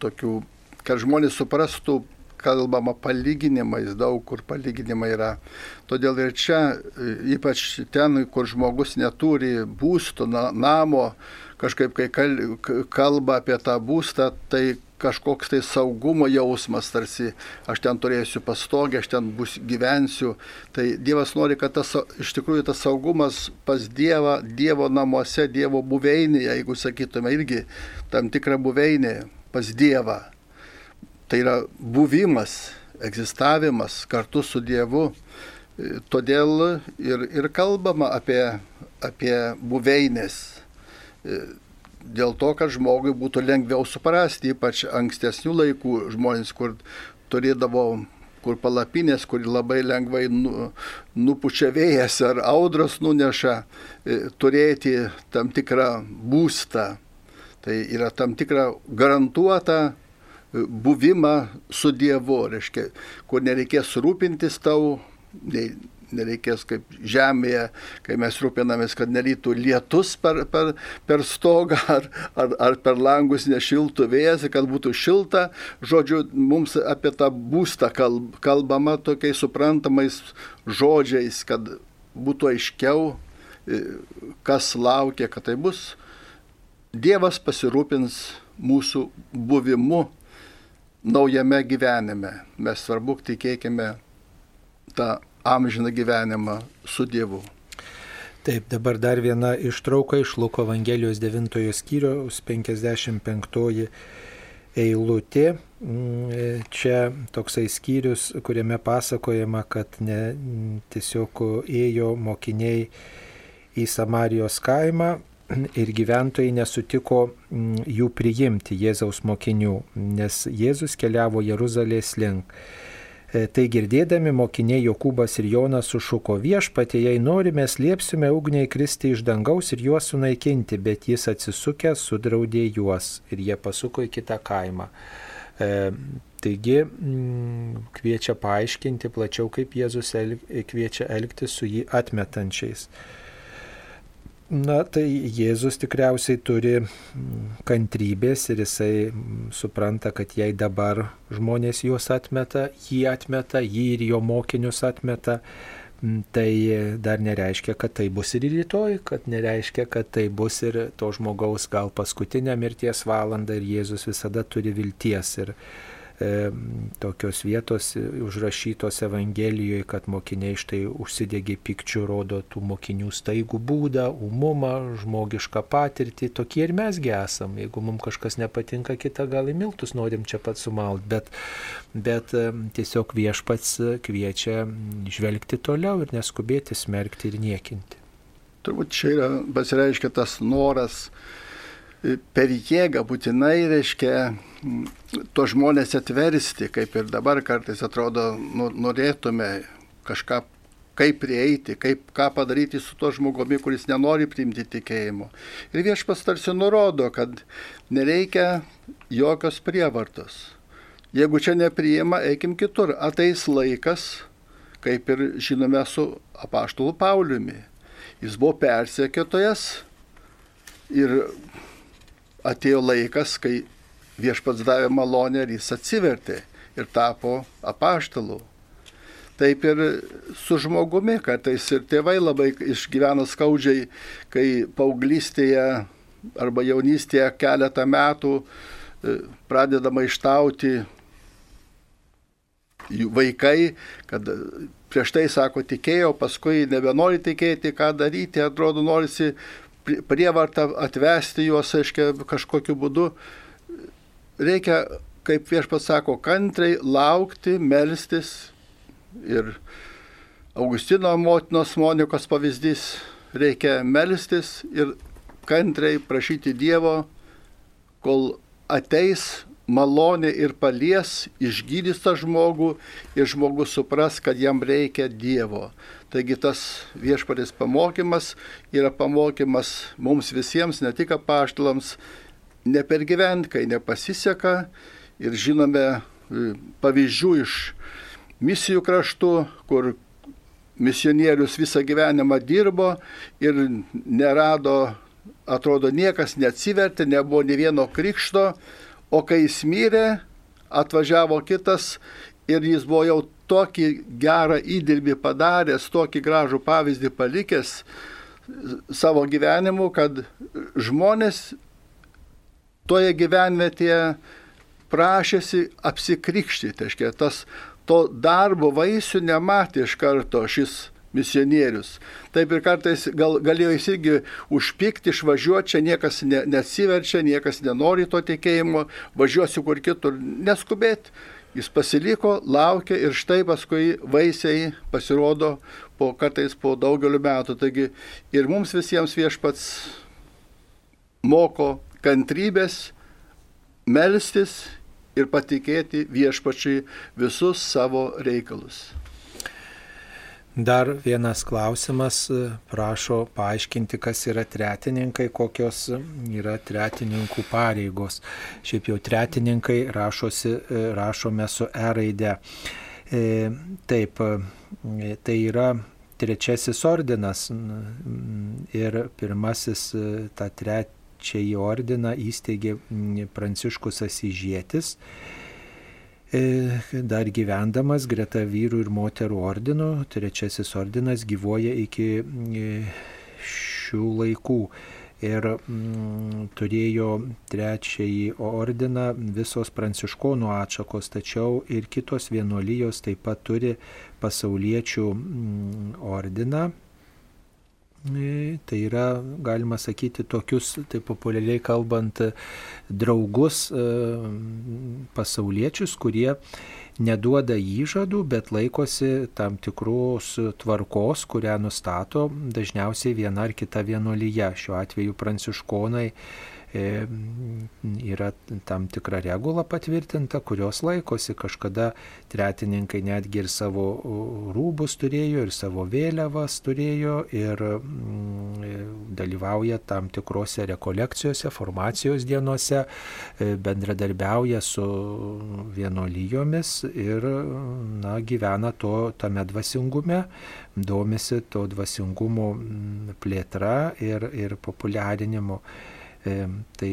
tokių, kad žmonės suprastų, kalbama palyginimais, daug kur palyginimai yra. Todėl ir čia, e, ypač ten, kur žmogus neturi būsto, namo, kažkaip kai kalba apie tą būstą, tai kažkoks tai saugumo jausmas, tarsi aš ten turėsiu pastogę, aš ten bus, gyvensiu. Tai Dievas nori, kad tas, iš tikrųjų tas saugumas pas Dievą, Dievo namuose, Dievo buveinėje, jeigu sakytume irgi tam tikrą buveinę pas Dievą. Tai yra buvimas, egzistavimas kartu su Dievu. Todėl ir, ir kalbama apie, apie buveinės dėl to, kad žmogui būtų lengviau suprasti, ypač ankstesnių laikų žmonės, kur turėdavo kur palapinės, kur labai lengvai nu, nupučia vėjas ar audros nuneša, e, turėti tam tikrą būstą. Tai yra tam tikrą garantuotą e, buvimą su Dievu, reiškia, kur nereikės rūpintis tau, nei nereikės kaip žemėje, kai mes rūpinamės, kad nelytų lietus per, per, per stogą (laughs) ar, ar, ar per langus nešiltų vėjas, kad būtų šilta. Žodžiu, mums apie tą būstą kalb, kalbama tokiais suprantamais žodžiais, kad būtų aiškiau, e, kas laukia, kad tai bus. Dievas pasirūpins mūsų buvimu naujame gyvenime. Mes svarbu tikėkime tą amžiną gyvenimą su Dievu. Taip, dabar dar viena ištrauka iš Luko Evangelijos 9 skyriaus 55 eilutė. Mm, čia toksai skyrius, kuriame pasakojama, kad ne, tiesiog ėjo mokiniai į Samarijos kaimą ir gyventojai nesutiko mm, jų priimti Jėzaus mokinių, nes Jėzus keliavo Jeruzalės link. E, tai girdėdami mokiniai Jokūbas ir Jonas sušuko viešpatė, jei norime, liepsime ugniai kristi iš dangaus ir juos sunaikinti, bet jis atsisukęs sudraudė juos ir jie pasuko į kitą kaimą. E, taigi mm, kviečia paaiškinti plačiau, kaip Jėzus el, kviečia elgtis su jį atmetančiais. Na, tai Jėzus tikriausiai turi kantrybės ir jisai supranta, kad jei dabar žmonės juos atmeta, jį atmeta, jį ir jo mokinius atmeta, tai dar nereiškia, kad tai bus ir rytoj, kad nereiškia, kad tai bus ir to žmogaus gal paskutinę mirties valandą ir Jėzus visada turi vilties. Ir, e, tokios vietos užrašytos Evangelijoje, kad mokiniai štai užsidegė pikčių, rodo tų mokinių staigų būdą, umumą, žmogišką patirtį. Tokie ir mesgi esam. Jeigu mums kažkas nepatinka, kitą gal į miltus norim čia pat sumalt, bet, bet e, tiesiog viešpats kviečia žvelgti toliau ir neskubėti smerkti ir niekinti. Turbūt čia yra pasireiškia tas noras per jėgą būtinai reiškia to žmonės atversti, kaip ir dabar kartais atrodo, nu, norėtume kažką kaip prieiti, kaip, ką padaryti su to žmogumi, kuris nenori priimti tikėjimo. Ir viešpas tarsi nurodo, kad nereikia jokios prievartos. Jeigu čia nepriima, eikim kitur. Ateis laikas, kaip ir žinome su apaštulu Pauliumi. Jis buvo persiekėtojas ir atėjo laikas, kai viešpats davė malonę ir jis atsivertė ir tapo apaštalu. Taip ir su žmogumi, kartais ir tėvai labai išgyvena skaudžiai, kai paauglystėje arba jaunystėje keletą metų e, pradedama ištauti vaikai, kad prieš tai sako tikėjau, paskui nebenori tikėti, ką daryti, atrodo norisi prievartą atvesti juos, aiškiai, kažkokiu būdu. Reikia, kaip viešpats sako, kantriai laukti, melstis. Ir Augustino motinos Monikos pavyzdys, reikia melstis ir kantriai prašyti Dievo, kol ateis malonė ir palies, išgydys tą žmogų ir žmogus supras, kad jam reikia Dievo. Taigi tas viešparės pamokymas yra pamokymas mums visiems, ne tik apaštalams, nepergyvent, kai nepasiseka. Ir žinome e, pavyzdžių iš misijų kraštų, kur misionierius visą gyvenimą dirbo ir nerado, atrodo, niekas neatsivertė, nebuvo ne vieno krikšto, o kai jis mirė, atvažiavo kitas ir jis buvo jau tokį gerą įdirbį padaręs, tokį gražų pavyzdį palikęs savo gyvenimu, kad žmonės toje gyvenvietėje prašėsi apsikrikštyti. Tai tas to darbo vaisių nematė iš karto šis misionierius. Taip ir kartais gal, galėjo jis irgi užpykti, išvažiuoti, čia niekas ne, nesiverčia, niekas nenori to tikėjimo, važiuosiu kur kitur, neskubėti. Jis pasiliko, laukė ir štai paskui vaisiai pasirodo po kartais po daugeliu metų. Taigi ir mums visiems viešpats moko kantrybės, melstis ir patikėti viešpačiai visus savo reikalus. Dar vienas klausimas, prašo paaiškinti, kas yra tretininkai, kokios yra tretininkų pareigos. Šiaip jau tretininkai rašosi, rašome su E raide. E, taip, tai yra trečiasis ordinas ir pirmasis tą trečiąjį ordiną įsteigė Pranciškus Asižėtis E, dar gyvendamas greta vyrų ir moterų ordino, trečiasis ordinas gyvoja iki e, šių laikų. Ir mm, turėjo trečiąjį ordiną visos pranciškonų atšakos, tačiau ir kitos vienuolijos taip pat turi pasauliečių mm, ordiną, E, tai yra, galima sakyti, tokius, taip populiariai kalbant, draugus e, pasauliečius, kurie neduoda įžadų, bet laikosi tam tikros tvarkos, kurią nustato dažniausiai viena ar kita vienuolyje. Šiuo atveju pranciškonai yra tam tikra regula patvirtinta, kurios laikosi. Kažkada tretininkai netgi ir savo rūbus turėjo, ir savo vėliavas turėjo, ir e, dalyvauja tam tikrose rekolekcijose, formacijos dienose, e, bendradarbiauja su vienolyjomis ir na, gyvena to tame dvasingume, domisi to dvasingumo plėtra ir, ir populiarinimu. E, tai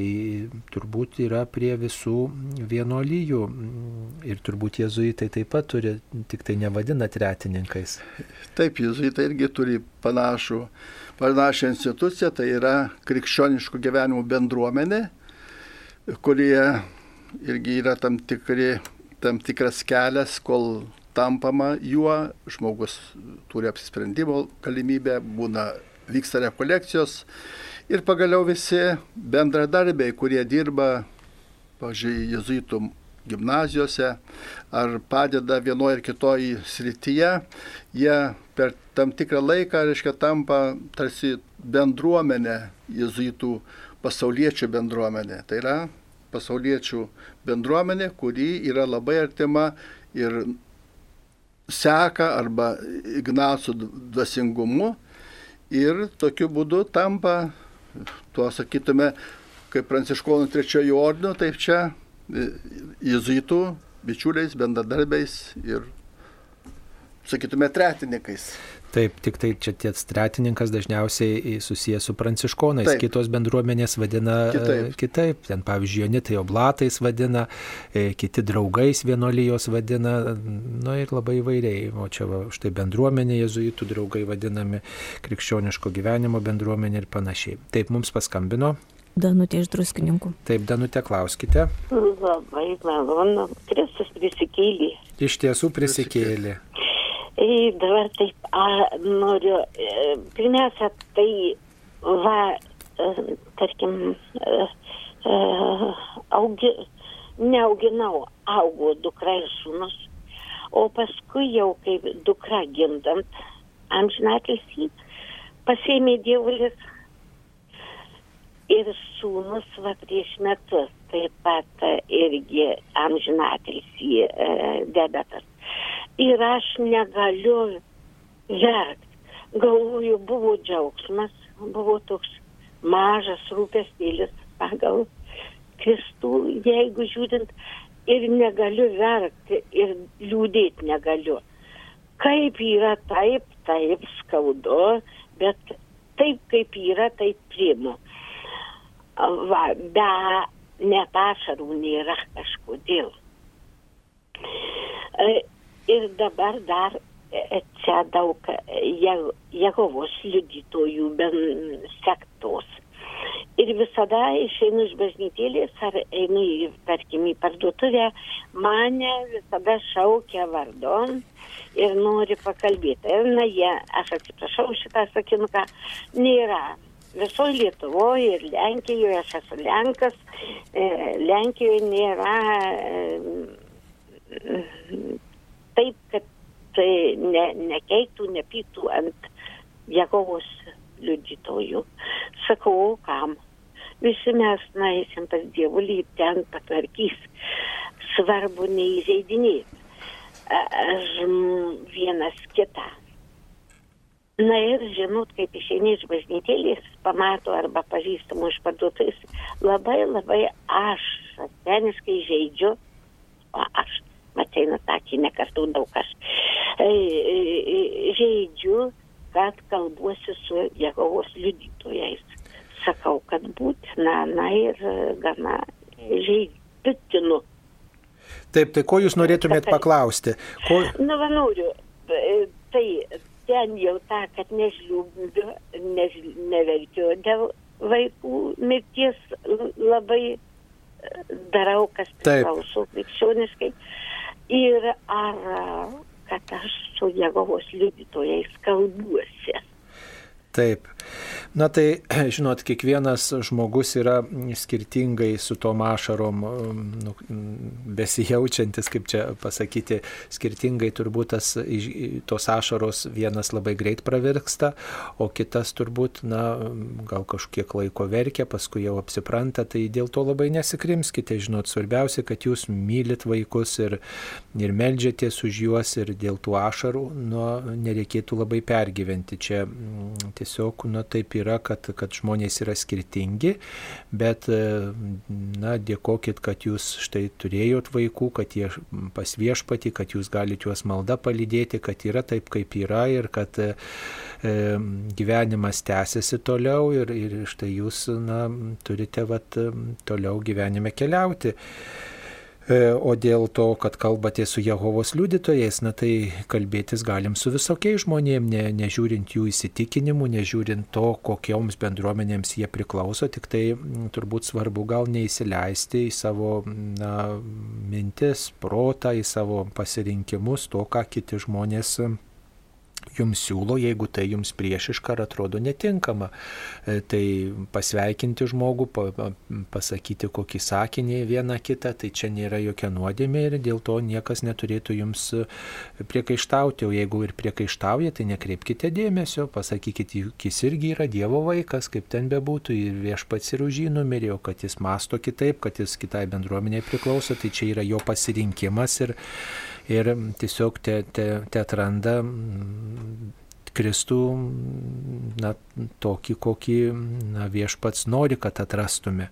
turbūt yra prie visų vienolyjų ir turbūt jezuitai taip pat turi, tik tai nevadina tretininkais. Taip, jezuitai irgi turi panašų, panašią instituciją, tai yra krikščioniškų gyvenimų bendruomenė, kurie irgi yra tam, tikri, tam tikras kelias, kol tampama juo, žmogus turi apsisprendimo galimybę, būna, vyksta rekolekcijos Ir pagaliau visi bendradarbiai, kurie dirba, pažiūrėjau, jezuitų gimnazijose ar padeda vienoje ar kitoje srityje, jie per tam tikrą laiką, reiškia, tampa tarsi bendruomenė jezuitų pasauliečių bendruomenė. Tai yra pasauliečių bendruomenė, kuri yra labai artima ir seka arba Ignaco dvasingumu ir tokiu būdu tampa tuo sakytume, kaip pranciškonų trečiojo ordino, taip čia jezuitų bičiuliais, bendradarbiais ir, sakytume, tretininkais. Taip, tik tai čia ties tretininkas dažniausiai susijęs su pranciškonais, Taip. kitos bendruomenės vadina e, kitaip. kitaip. Ten pavyzdžiui, jonitai oblatais vadina, e, kiti draugais vienolyjos vadina, na ir labai įvairiai. O čia va, štai bendruomenė jezuitų draugai vadinami, krikščioniško gyvenimo bendruomenė ir panašiai. Taip, mums paskambino. Danutė iš druskininkų. Taip, Danutė, klauskite. Labai malonu, Kristus prisikėlė. Iš tiesų prisikėlė. Dabar taip, a, noriu, e, pirmiausia, tai va, e, tarkim, e, augi, neauginau, augo dukra ir sūnus, o paskui jau kaip dukra gimdant, amžinatilsį, pasėmė dievulis ir sūnus va prieš metus taip pat irgi amžinatilsį debetas ir aš negaliu verkt. Galvoju, buvo džiaugsmas, buvo toks mažas rūpestėlis pagal Kristų, jeigu žiūrint, ir negaliu verkti ir liūdėti negaliu. Kaip yra taip, taip skaudu, bet taip kaip yra, taip priimu. Va, be net ašarų nėra kažkodėl. E, ir dabar dar e, čia daug Jehovos liudytojų sektos ir visada išeinu iš bažnytėlės ar einu į, tarkim, į parduotuvę, mane visada šaukia vardon ir nori pakalbėti. Ir na, jie, aš atsiprašau šitą sakinuką, nėra. Visoje Lietuvoje ir Lenkijoje, aš esu Lenkas, e, Lenkijoje nėra e, taip, kad tai ne, nekeiktų, nepytų ant Jehovos liudytojų. Sakau, kam? Visi mes nueisim pas dievulį ir ten patvarkys. Svarbu neįžeidinėti vienas kitą. Na ir žinot, kaip išeini iš bažnytėlės, pamato arba pažįstamų iš parduotuvės, labai labai aš asmeniškai žaidžiu, aš, matai, nu takį nekartų daug aš, e, e, žaidžiu kad kalbuosi su Jehovos liudytojais. Sakau, kad būtina, na ir gana žaidutinu. Taip, tai ko jūs norėtumėt paklausti? Ko... Na, va, noriu. Tai ten jau tą, kad nežliūbiu, než, neverkiu dėl vaikų mirties labai darau, kas priklauso krikščioniškai. Ir ar kad aš su Jehovos liudytojais kalbuosi. Taip. Na tai, (clears throat) žinot, kiekvienas žmogus yra skirtingai su tom ašarom nu, besijaučiantis, kaip čia pasakyti, skirtingai turbūt tas, tos ašaros vienas labai greit pravirksta, o kitas turbūt, na, gal kažkiek laiko verkia, paskui jau apsipranta, tai dėl to labai nesikrimskite, žinot, svarbiausia, kad jūs mylit vaikus ir, ir melžiatės už juos ir dėl tų ašarų, nu, nereikėtų labai pergyventi. Čia tiesiog, nu, taip yra yra, kad, kad žmonės yra skirtingi, bet, e, na, dėkokit, kad jūs štai turėjot vaikų, kad jie pas viešpati, kad jūs galite juos maldą palydėti, kad yra taip, kaip yra ir kad e, e gyvenimas tęsiasi toliau ir, ir štai jūs, na, turite, vat, toliau gyvenime keliauti. E, o dėl to, kad kalbate su Jehovos liudytojais, na tai kalbėtis galim su visokiais žmonėmis, ne, nežiūrint jų įsitikinimų, nežiūrint to, kokioms bendruomenėms jie priklauso, tik tai turbūt svarbu gal neįsileisti į savo na, mintis, protą, į savo pasirinkimus, to, ką kiti žmonės jums siūlo, jeigu tai jums priešiška ar atrodo netinkama. E, tai pasveikinti žmogų, pasakyti kokį sakinį vieną kitą, tai čia nėra jokia nuodėmė ir dėl to niekas neturėtų jums priekaištauti, o jeigu ir priekaištauja, tai nekreipkite dėmesio, pasakykite, jis irgi yra Dievo vaikas, kaip ten bebūtų, ir viešpats ir už jį numirėjo, kad jis masto kitaip, kad jis kitai bendruomeniai priklauso, tai čia yra jo pasirinkimas ir ir tiesiog te, te, te atranda Kristų na, tokį, kokį na, viešpats nori, kad atrastume.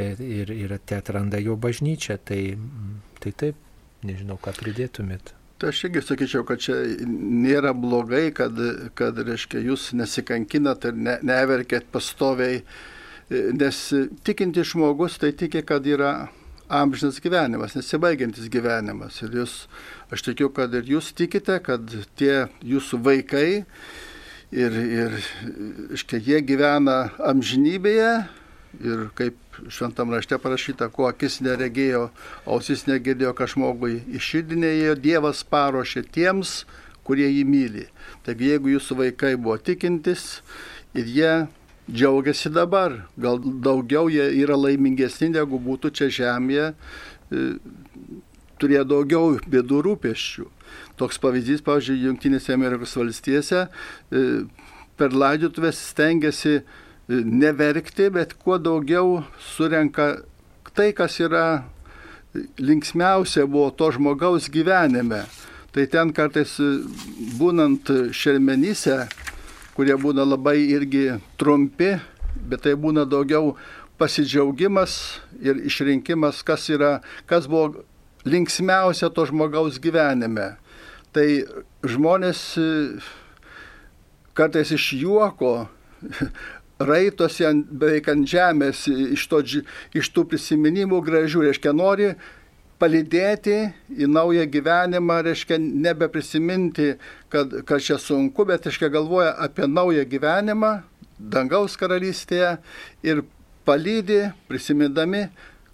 Ir, ir te atranda jo bažnyčią. Tai, tai taip, nežinau, ką pridėtumėt. Tai aš irgi sakyčiau, kad čia nėra blogai, kad, kad reiškia, jūs nesikankinat ir ne, neverkėt pastoviai, nes tikinti žmogus tai tiki, kad yra amžinas gyvenimas, nesibaigiantis gyvenimas. Ir jūs, aš tikiu, kad ir jūs tikite, kad tie jūsų vaikai ir, ir iškia, jie gyvena amžinybėje ir kaip šventam rašte parašyta, kuo akis neregėjo, ausis negirdėjo, ką žmogui iširdinėjo, Dievas paruošė tiems, kurie jį myli. Taigi jeigu jūsų vaikai buvo tikintis ir jie džiaugiasi dabar. Gal daugiau jie yra laimingesni, negu būtų čia žemėje, e, turėjo daugiau bėdų rūpeščių. Toks pavyzdys, pavyzdžiui, Junktinėse Amerikos valstijose e, per laidotuvės stengiasi e, neverkti, bet kuo daugiau surenka tai, kas yra linksmiausia buvo to žmogaus gyvenime. Tai ten kartais būnant šermenyse, kurie būna labai irgi trumpi, bet tai būna daugiau pasidžiaugimas ir išrinkimas, kas, yra, kas buvo linksmiausia to žmogaus gyvenime. Tai žmonės kartais iš juoko (laughs) raitosi ant, beveik ant žemės iš, to, iš tų prisiminimų gražių, reiškia, nori palidėti į naują gyvenimą, reiškia, nebeprisiminti, kad, kad čia sunku, bet, reiškia, galvoja apie naują gyvenimą dangaus karalystėje ir palydė, prisimindami,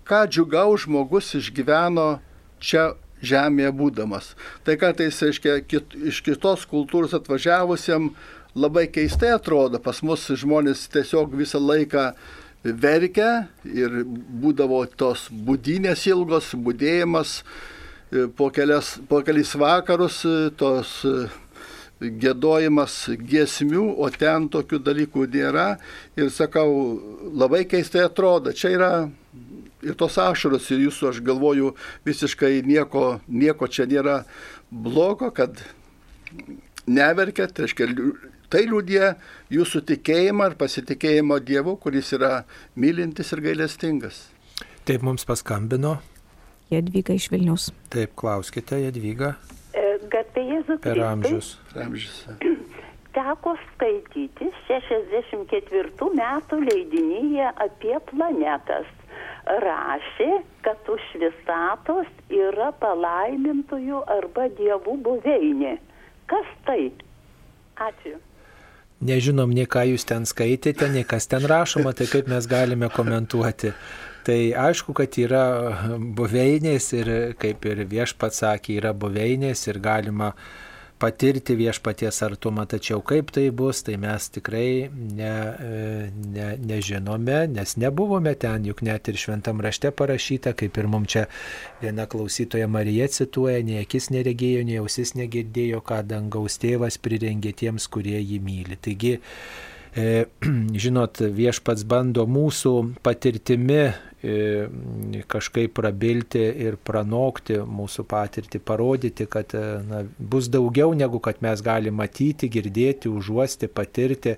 ką džiugau žmogus išgyveno čia žemėje būdamas. Tai kartais, reiškia, kit, iš kitos kultūros atvažiavusiam labai keistai atrodo, pas mus žmonės tiesiog visą laiką verkia ir būdavo tos būdinės ilgos, būdėjimas e, po, kelias, po kelis vakarus, e, tos e, gėdojimas giesmių, o ten tokių dalykų nėra. Ir sakau, labai keistai atrodo, čia yra ir tos ašaros, ir jūsų, aš galvoju, visiškai nieko, nieko čia nėra blogo, kad neverkėt, reiškia, Tai liūdė jūsų tikėjimą ir pasitikėjimo Dievu, kuris yra mylintis ir gailestingas. Taip mums paskambino. Jadvyga iš Vilnius. Taip, klauskite, Jadvyga. E, Garbė Jėzus. Per amžius. Per amžius. (clears throat) Teko skaityti 64 metų leidinyje apie planetas. Rašė, kad už visatos yra palaimintųjų arba dievų buveinė. Kas tai? Ačiū nežinom nei ką jūs ten skaitėte, nei kas ten rašoma, tai kaip mes galime komentuoti. Tai aišku, kad yra buveinės ir kaip ir viešpats sakė, yra buveinės ir galima patirti viešpaties artumą, tačiau kaip tai bus, tai mes tikrai ne, e, ne, nežinome, nes nebuvome ten, juk net ir šventam rašte parašyta, kaip ir mums čia viena klausytoja Marija cituoja, nei akis neregėjo, nei ausis negirdėjo, ką dangaus tėvas prirengė tiems, kurie jį myli. Taigi, e, (clears throat) žinot, viešpats bando mūsų patirtimi kažkaip prabilti ir pranokti mūsų patirtį, parodyti, kad e, na, bus daugiau negu kad mes galime matyti, girdėti, užuosti, patirti.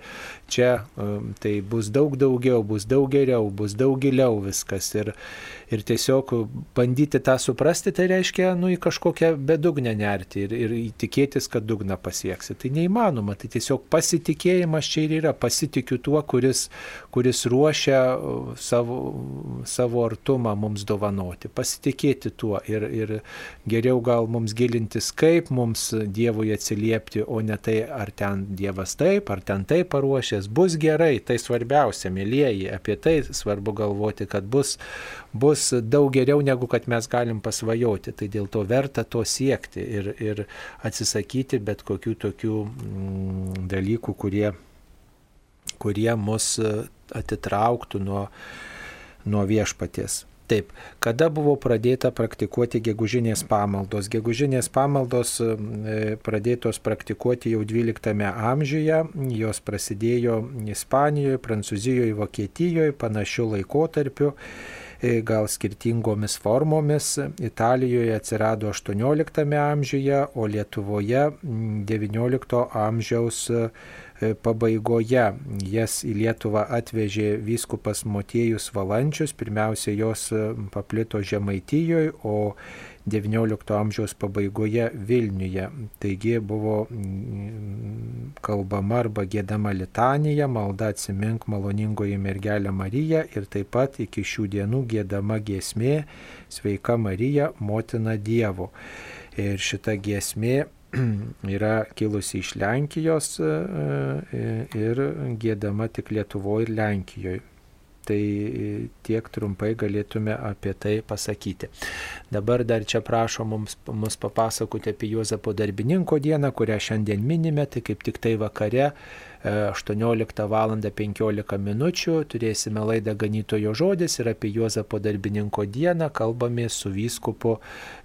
Čia e, tai bus daug daugiau, bus daug geriau, bus daug giliau viskas. Ir, ir tiesiog bandyti tą suprasti, tai reiškia, nu, į kažkokią bedugnę nerti ir, ir tikėtis, kad dugną pasieksi. Tai neįmanoma, tai tiesiog pasitikėjimas čia ir yra, pasitikiu tuo, kuris, kuris ruošia savo savo artumą mums dovanoti, pasitikėti tuo ir, ir geriau gal mums gilintis, kaip mums Dievui atsiliepti, o ne tai, ar ten Dievas taip, ar ten taip paruošęs, bus gerai, tai svarbiausia, mėlyjeji, apie tai svarbu galvoti, kad bus, bus daug geriau negu kad mes galim pasvajoti, tai dėl to verta to siekti ir, ir atsisakyti bet kokių tokių mm, dalykų, kurie kurie mus atitrauktų nuo, nuo viešpaties. Taip, kada buvo pradėta praktikuoti gegužinės pamaldos? Gegužinės pamaldos e, pradėtos praktikuoti jau XII amžiuje, jos prasidėjo Ispanijoje, Prancūzijoje, Vokietijoje panašiu laikotarpiu e, gal skirtingomis formomis. Italijoje atsirado XVIII amžiuje, o Lietuvoje XIX amžiaus pabaigoje jas į Lietuvą atvežė vyskupas Motiejus Valančius, pirmiausia jos e, paplito Žemaitijoje, o XIX amžiaus pabaigoje Vilniuje. Taigi buvo mm, kalbama arba gėdama litanija, malda atsimink maloningoji mergelė Marija ir taip pat iki šių dienų gėdama giesmė Sveika Marija, motina Dievo. Ir šita giesmė (clears throat) yra kilusi iš Lenkijos e, e, ir gėdama tik Lietuvoje ir Lenkijoje. Tai tiek trumpai galėtume apie tai pasakyti. Dabar dar čia prašo mums, mums papasakoti apie Juozapo darbininko dieną, kurią šiandien minime, tai kaip tik tai vakare 18 val. 15 min. turėsime laidą Ganytojo žodis ir apie Juozapo darbininko dieną kalbame su vyskupu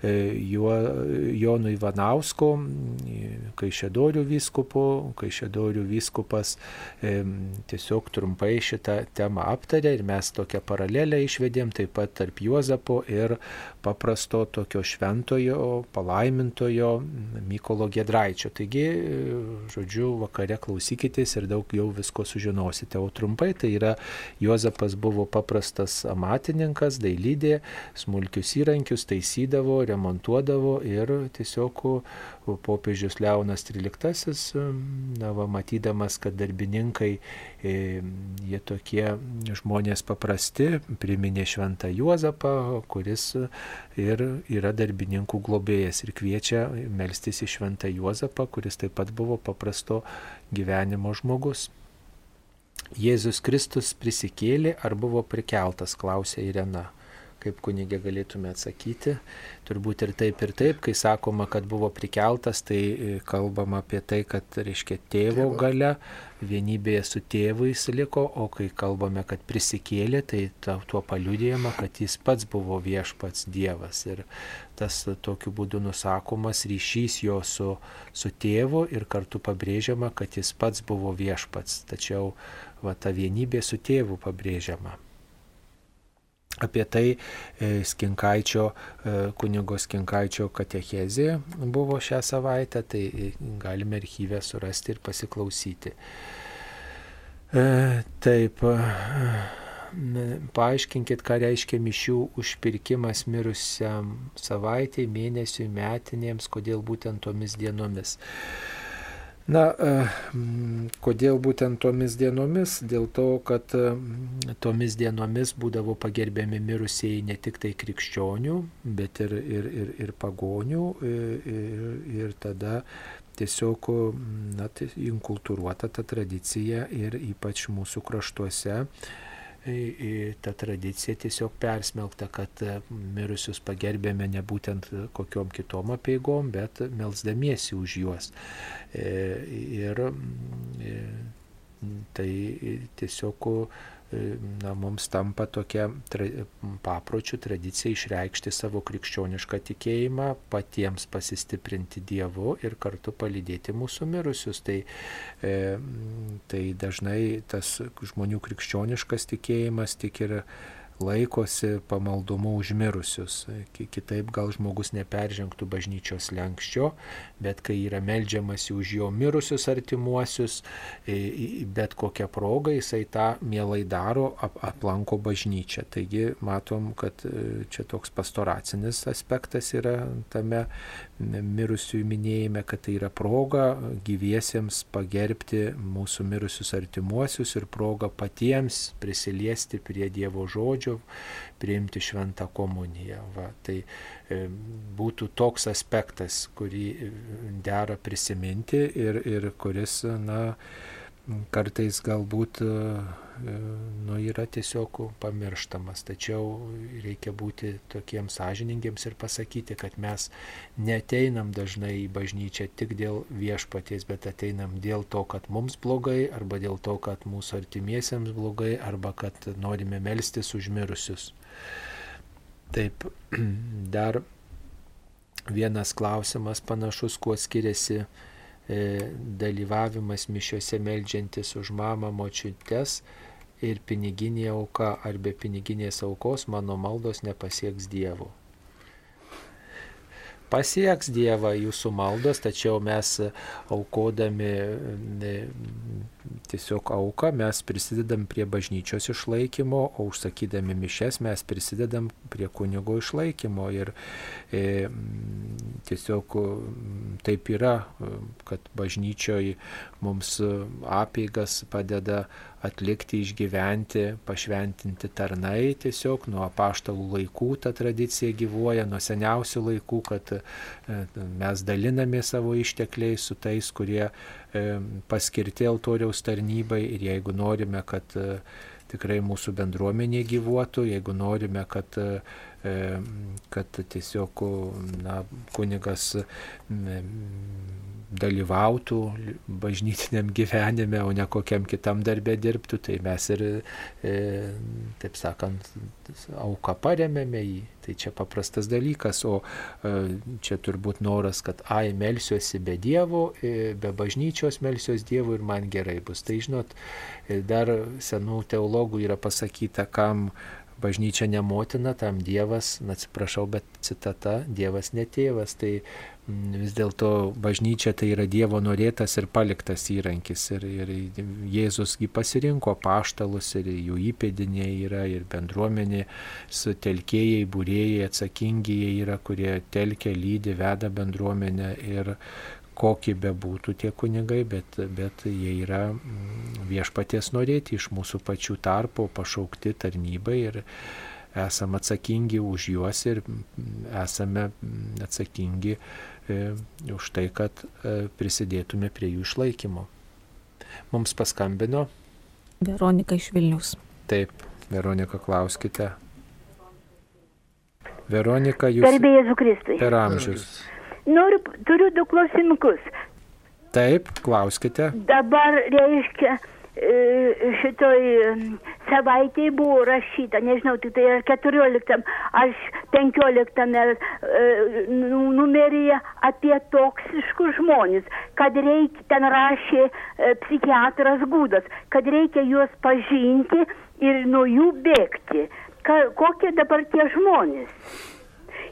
e, Jonu Ivanausku, Kaišėdorių vyskupu. Kaišėdorių vyskupas e, tiesiog trumpai šitą temą aptarė ir mes tokią paralelę išvedėm taip pat tarp Juozapo ir paprasto tokio šventojo, palaimintojo Mykolo Gedraičio. Taigi, žodžiu, vakare klausykitės ir daug jau visko sužinosite. O trumpai tai yra Juozapas buvo paprastas amatininkas, dailydė, smulkius įrankius taisydavo, remontuodavo ir tiesiog popiežius Leonas XIII, na, va, matydamas, kad darbininkai, e, jie tokie žmonės paprasti, priminė šventą Juozapą, kuris ir yra darbininkų globėjas ir kviečia melstis į šventą Juozapą, kuris taip pat buvo paprasto gyvenimo žmogus. Jėzus Kristus prisikėlė ar buvo prikeltas, klausė Irena kaip kunigė galėtume atsakyti. Turbūt ir taip, ir taip, kai sakoma, kad buvo prikeltas, tai e, kalbama apie tai, kad, reiškia, tėvo gale vienybėje su tėvu jis liko, o kai kalbame, kad prisikėlė, tai tuo paliudėjama, kad jis pats buvo viešpats Dievas. Ir tas tokiu būdu nusakomas ryšys jo su, su tėvu ir kartu pabrėžiama, kad jis pats buvo viešpats. Tačiau va, ta vienybė su tėvu pabrėžiama. Apie tai e, Skinkaičio, e, kunigo Skinkaičio katechezė buvo šią savaitę, tai e, galime archyvę surasti ir pasiklausyti. Taip, paaiškinkit, ką reiškia mišių užpirkimas mirusiam savaitėj, mėnesiui, metinėms, kodėl būtent tomis dienomis. Na, e, kodėl būtent tomis dienomis? Dėl to, kad e, tomis dienomis būdavo pagerbiami mirusieji ne tik tai krikščionių, bet ir, ir, ir, ir pagonių. Ir, e, ir tada tiesiog na, tai inkultūruota ta tradicija ir ypač mūsų kraštuose ta tradicija tiesiog persmelkta, kad e, mirusius pagerbėme ne būtent kokiom kitom apieigom, bet melzdamiesi už juos. E, ir e, tai tiesiog na, mums tampa tokia tra, papročių tradicija išreikšti savo krikščionišką tikėjimą, patiems pasistiprinti Dievu ir kartu palydėti mūsų mirusius. Tai, e, tai dažnai tas žmonių krikščioniškas tikėjimas tik ir laikosi pamaldumu užmirusius. Kitaip gal žmogus neperžengtų bažnyčios lenkščio, bet kai yra melžiamasi už jo mirusius artimuosius, bet kokią progą jisai tą mielai daro, aplanko bažnyčią. Taigi matom, kad e, čia toks pastoracinis aspektas yra tame mirusiųjų minėjime, kad tai yra proga gyviesiems pagerbti mūsų mirusius artimuosius ir proga patiems prisiliesti prie Dievo žodžio, priimti šventą komuniją. Va, tai e, būtų toks aspektas, kurį dera prisiminti ir, ir kuris, na, kartais galbūt e, nu, yra tiesiog pamirštamas. Tačiau reikia būti tokiems sąžiningiems ir pasakyti, kad mes neteinam dažnai į bažnyčią tik dėl viešpaties, bet ateinam dėl to, kad mums blogai, arba dėl to, kad mūsų artimiesiems blogai, arba kad norime melstis užmirusius. Taip, (clears throat) dar vienas klausimas panašus, kuo skiriasi E, dalyvavimas mišiuose melžiantis už mamą močiutes ir piniginė auka. Ar be piniginės aukos mano maldos nepasieks Dievo pasieks Dievą jūsų maldos, tačiau mes aukodami tiesiog auką, mes prisidedam prie bažnyčios išlaikymo, o užsakydami mišes mes prisidedam prie kunigo išlaikymo. Ir e, tiesiog taip yra, kad bažnyčioje mums apeigas padeda atlikti, išgyventi, pašventinti tarnai. Tiesiog nuo apaštalų laikų ta tradicija gyvuoja, nuo seniausių laikų, kad e, mes daliname savo ištekliais su tais, kurie e, paskirti altoriaus tarnybai. Ir jeigu norime, kad e, tikrai mūsų bendruomenė gyvuotų, jeigu norime, kad kad tiesiog na, kunigas dalyvautų bažnytiniam gyvenime, o ne kokiam kitam darbė dirbtų, tai mes ir, e, taip sakant, auką paremėme jį. Tai čia paprastas dalykas, o e, čia turbūt noras, kad ai, melsiuosi be Dievo, e, be bažnyčios melsiuosi Dievo ir man gerai bus. Tai žinot, e, dar senų teologų yra pasakyta, kam bažnyčia ne motina, tam Dievas, atsiprašau, bet citata, Dievas ne tėvas. Tai mm, vis dėlto bažnyčia tai yra Dievo norėtas ir paliktas įrankis. Ir, ir Jėzusgi pasirinko paštalus ir jų įpėdiniai yra ir bendruomenė, sutelkėjai, būrėjai, atsakingi jie yra, kurie telkia, lydi, veda bendruomenę. Ir kokie bebūtų tie kunigai, bet, bet jie yra mm, viešpaties norėti iš mūsų pačių tarpo, pašaukti tarnybai ir esame atsakingi už juos ir mm, esame mm, atsakingi e, už tai, kad e, prisidėtume prie jų išlaikymo. Mums paskambino. Veronika iš Vilnius. Taip, Veronika, klauskite. Veronika, jūs. Garbėjai Jėzų Kristui. Per amžius. Noriu, turiu du klausimukus. Taip, klauskite. Dabar reiškia, e, šitoj savaitėje buvo rašyta, nežinau, tik tai ar 14, ar 15 e, nu, numeryje apie toksiškus žmonės, kad reikia, ten rašė e, psichiatras Gūdas, kad reikia juos pažinti ir nuo jų bėgti. Ka, kokie dabar tie žmonės?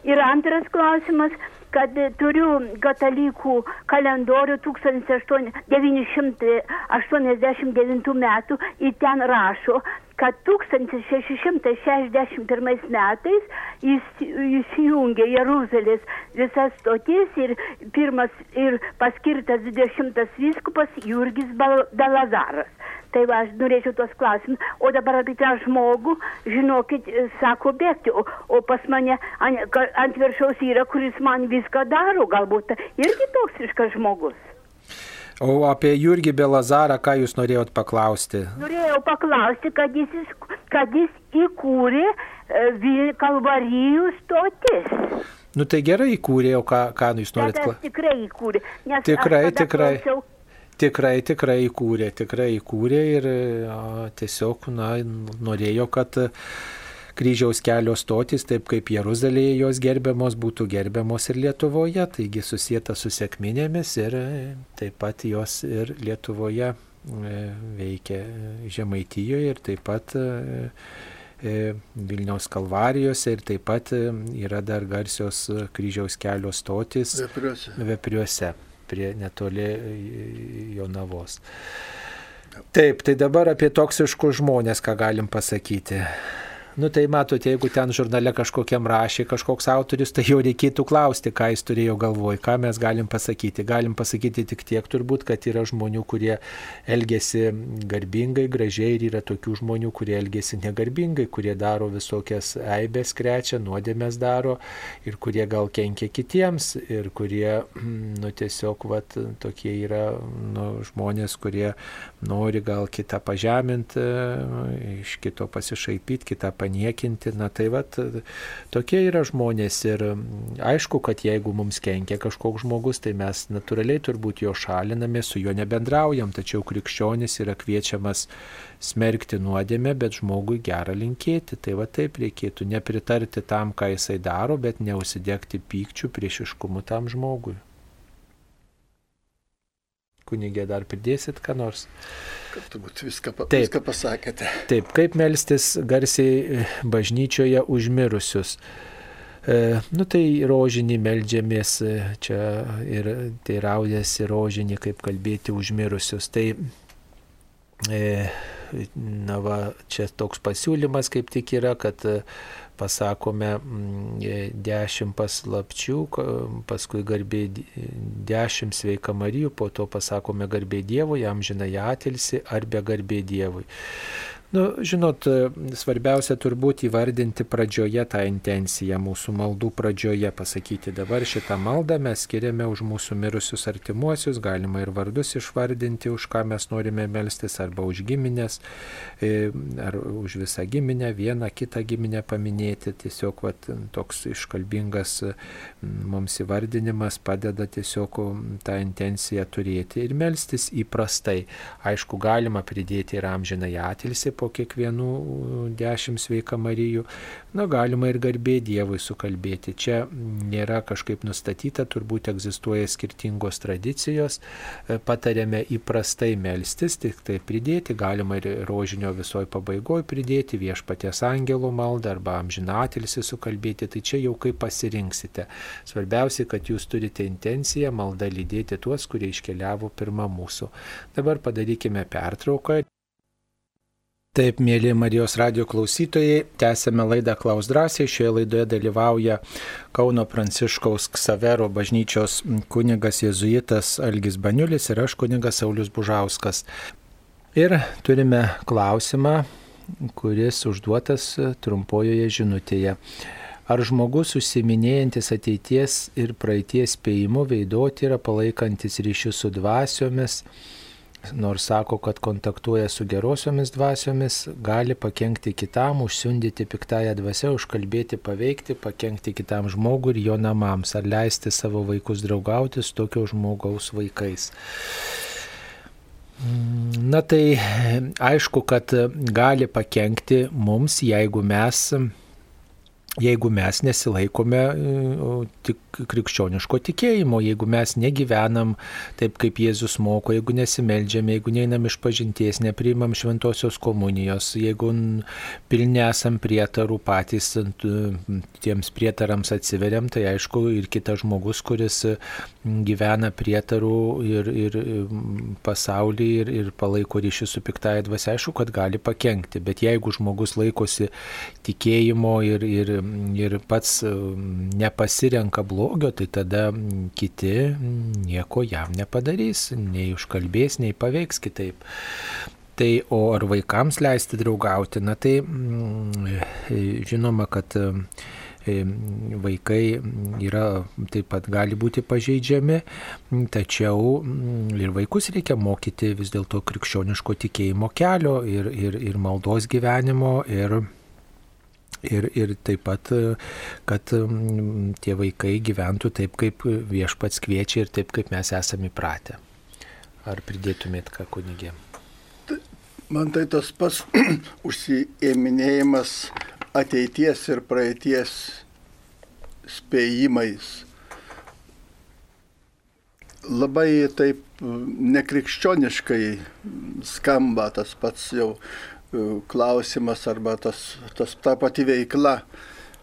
Ir antras klausimas, kad turiu katalikų kalendorių 1989 metų ir ten rašo, kad 1661 metais įsijungė Jeruzalės visas stotis ir pirmas ir paskirtas 20 vyskupas Jurgis Balazaras. Tai va, aš norėčiau tuos klausimus. O dabar apie tą žmogų, žinokit, sako bėgti. O, o pas mane ant, ant viršaus yra, kuris man viską daro, galbūt irgi toksiškas žmogus. O apie Jurgį Belazarą, ką jūs norėjot paklausti? Norėjau paklausti, kad jis, kad jis įkūrė e, kalvarijų stotis. Nu tai gerai įkūrė, o ką, ką jūs norit paklausti? Tikrai įkūrė. Tikrai, tikrai. Klausiau, Tikrai, tikrai įkūrė, tikrai įkūrė ir o, tiesiog na, norėjo, kad kryžiaus kelio stotis, taip kaip Jeruzalėje jos gerbiamos, būtų gerbiamos ir Lietuvoje, taigi susijęta su sėkminėmis ir taip pat jos ir Lietuvoje e, veikia Žemaitijoje ir taip pat e, e, Vilniaus kalvarijose ir taip pat yra dar garsios kryžiaus kelio stotis Vepriuose. Vepriuose prie netoli Jonavos. Taip, tai dabar apie toksiškus žmonės, ką galim pasakyti. Nu tai matote, jeigu ten žurnale kažkokiam rašė kažkoks autorius, tai jau reikėtų klausti, ką jis turėjo galvoj, ką mes galim pasakyti. Galim pasakyti tik tiek turbūt, kad yra žmonių, kurie elgesi garbingai, gražiai ir yra tokių žmonių, kurie elgesi negarbingai, kurie daro visokias eibės krečia, nuodėmės daro ir kurie gal kenkia kitiems ir kurie, (clears throat) nu tiesiog, vat, tokie yra nu, žmonės, kurie nori gal kitą pažeminti, iš kito pasišaipyti, kitą paniekinti. Na tai vad, tokie yra žmonės ir aišku, kad jeigu mums kenkia kažkoks žmogus, tai mes natūraliai turbūt jo šaliname, su juo nebendraujam, tačiau krikščionis yra kviečiamas smerkti nuodėmę, bet žmogui gerą linkėti. Tai va taip reikėtų nepritarti tam, ką jisai daro, bet neusidegti pykčių priešiškumu tam žmogui. Kunigė, dar pridėsit ką nors? Kad turbūt viską, taip, viską pasakėte. Taip, kaip melstis garsiai e, bažnyčioje užmirusius. E, nu tai rožinį meldžiamės, e, čia ir teiraujasi rožinį, kaip kalbėti užmirusius. Tai, e, na va, čia toks pasiūlymas kaip tik yra, kad e, pasakome mm, e, dešimt paslapčių, paskui garbė dešimt sveika Marijų, po to pasakome garbė Dievui, jam žinai atilsi ar be garbė Dievui. Nu, žinot, svarbiausia turbūt įvardinti pradžioje tą intenciją, mūsų maldų pradžioje pasakyti dabar šitą maldą mes skiriame už mūsų mirusius artimuosius, galima ir vardus išvardinti, už ką mes norime melstis, arba už giminės, e, ar už visą giminę, vieną kitą giminę paminėti. Tiesiog vat, toks iškalbingas mums įvardinimas padeda tiesiog tą intenciją turėti ir melstis įprastai. Aišku, galima pridėti ir amžiną atilsį po kiekvienų dešimt sveika Marijų. Na, galima ir garbė Dievui sukalbėti. Čia nėra kažkaip nustatyta, turbūt egzistuoja skirtingos tradicijos. E, patarėme įprastai melstis, tik tai pridėti, galima ir rožinio visoji pabaigoje pridėti viešpaties angelų maldą arba amžiną atilsį sukalbėti. Tai čia jau kaip pasirinksite. Svarbiausia, kad jūs turite intenciją maldą lydėti tuos, kurie iškeliavo pirmą mūsų. Dabar padarykime pertrauką. Taip, mėly Marijos radio klausytojai, tęsėme laidą Klaus drąsiai. Šioje laidoje dalyvauja Kauno Pranciškaus Ksavero bažnyčios kunigas Jėzuitas Algis Baniulis ir aš kunigas Saulis Bužauskas. Ir turime klausimą, kuris užduotas trumpojoje žinutėje. Ar žmogus užsiminėjantis ateities ir praeities spėjimu veidoti yra palaikantis ryšius su dvasiomis? Nors sako, kad kontaktuoja su gerosiomis dvasiomis, gali pakengti kitam, užsiundyti piktąją dvasę, užkalbėti, paveikti, pakengti kitam žmogui ir jo namams, ar leisti savo vaikus draugauti su tokio žmogaus vaikais. Na tai aišku, kad gali pakengti mums, jeigu mes jeigu mes nesilaikome tik krikščioniško tikėjimo, jeigu mes negyvenam taip, kaip Jėzus moko, jeigu nesimeldžiame, jeigu neinam iš pažinties, nepriimam šventosios komunijos, jeigu pilni esam prietarų patys tiems prietarams atsiveriam, tai aišku ir kitas žmogus, kuris gyvena prietarų ir, ir pasaulį ir, ir palaiko ryšį su piktaja dvasia, aišku, kad gali pakengti, bet jeigu žmogus laikosi tikėjimo ir, ir ir pats nepasirenka blogio, tai tada kiti nieko jam nepadarys, nei užkalbės, nei paveiks kitaip. Tai o ar vaikams leisti draugauti, na tai žinoma, kad vaikai yra taip pat gali būti pažeidžiami, tačiau ir vaikus reikia mokyti vis dėlto krikščioniško tikėjimo kelio ir, ir, ir maldos gyvenimo ir Ir, ir taip pat, kad mm, tie vaikai gyventų taip, kaip viešpats kviečia ir taip, kaip mes esame įpratę. Ar pridėtumėt ką kunigė? Man tai tas pats (clears throat) užsiėminėjimas ateities ir praeities spėjimais. Labai taip nekrikščioniškai skamba tas pats jau E, klausimas arba tas, tas, ta pati veikla.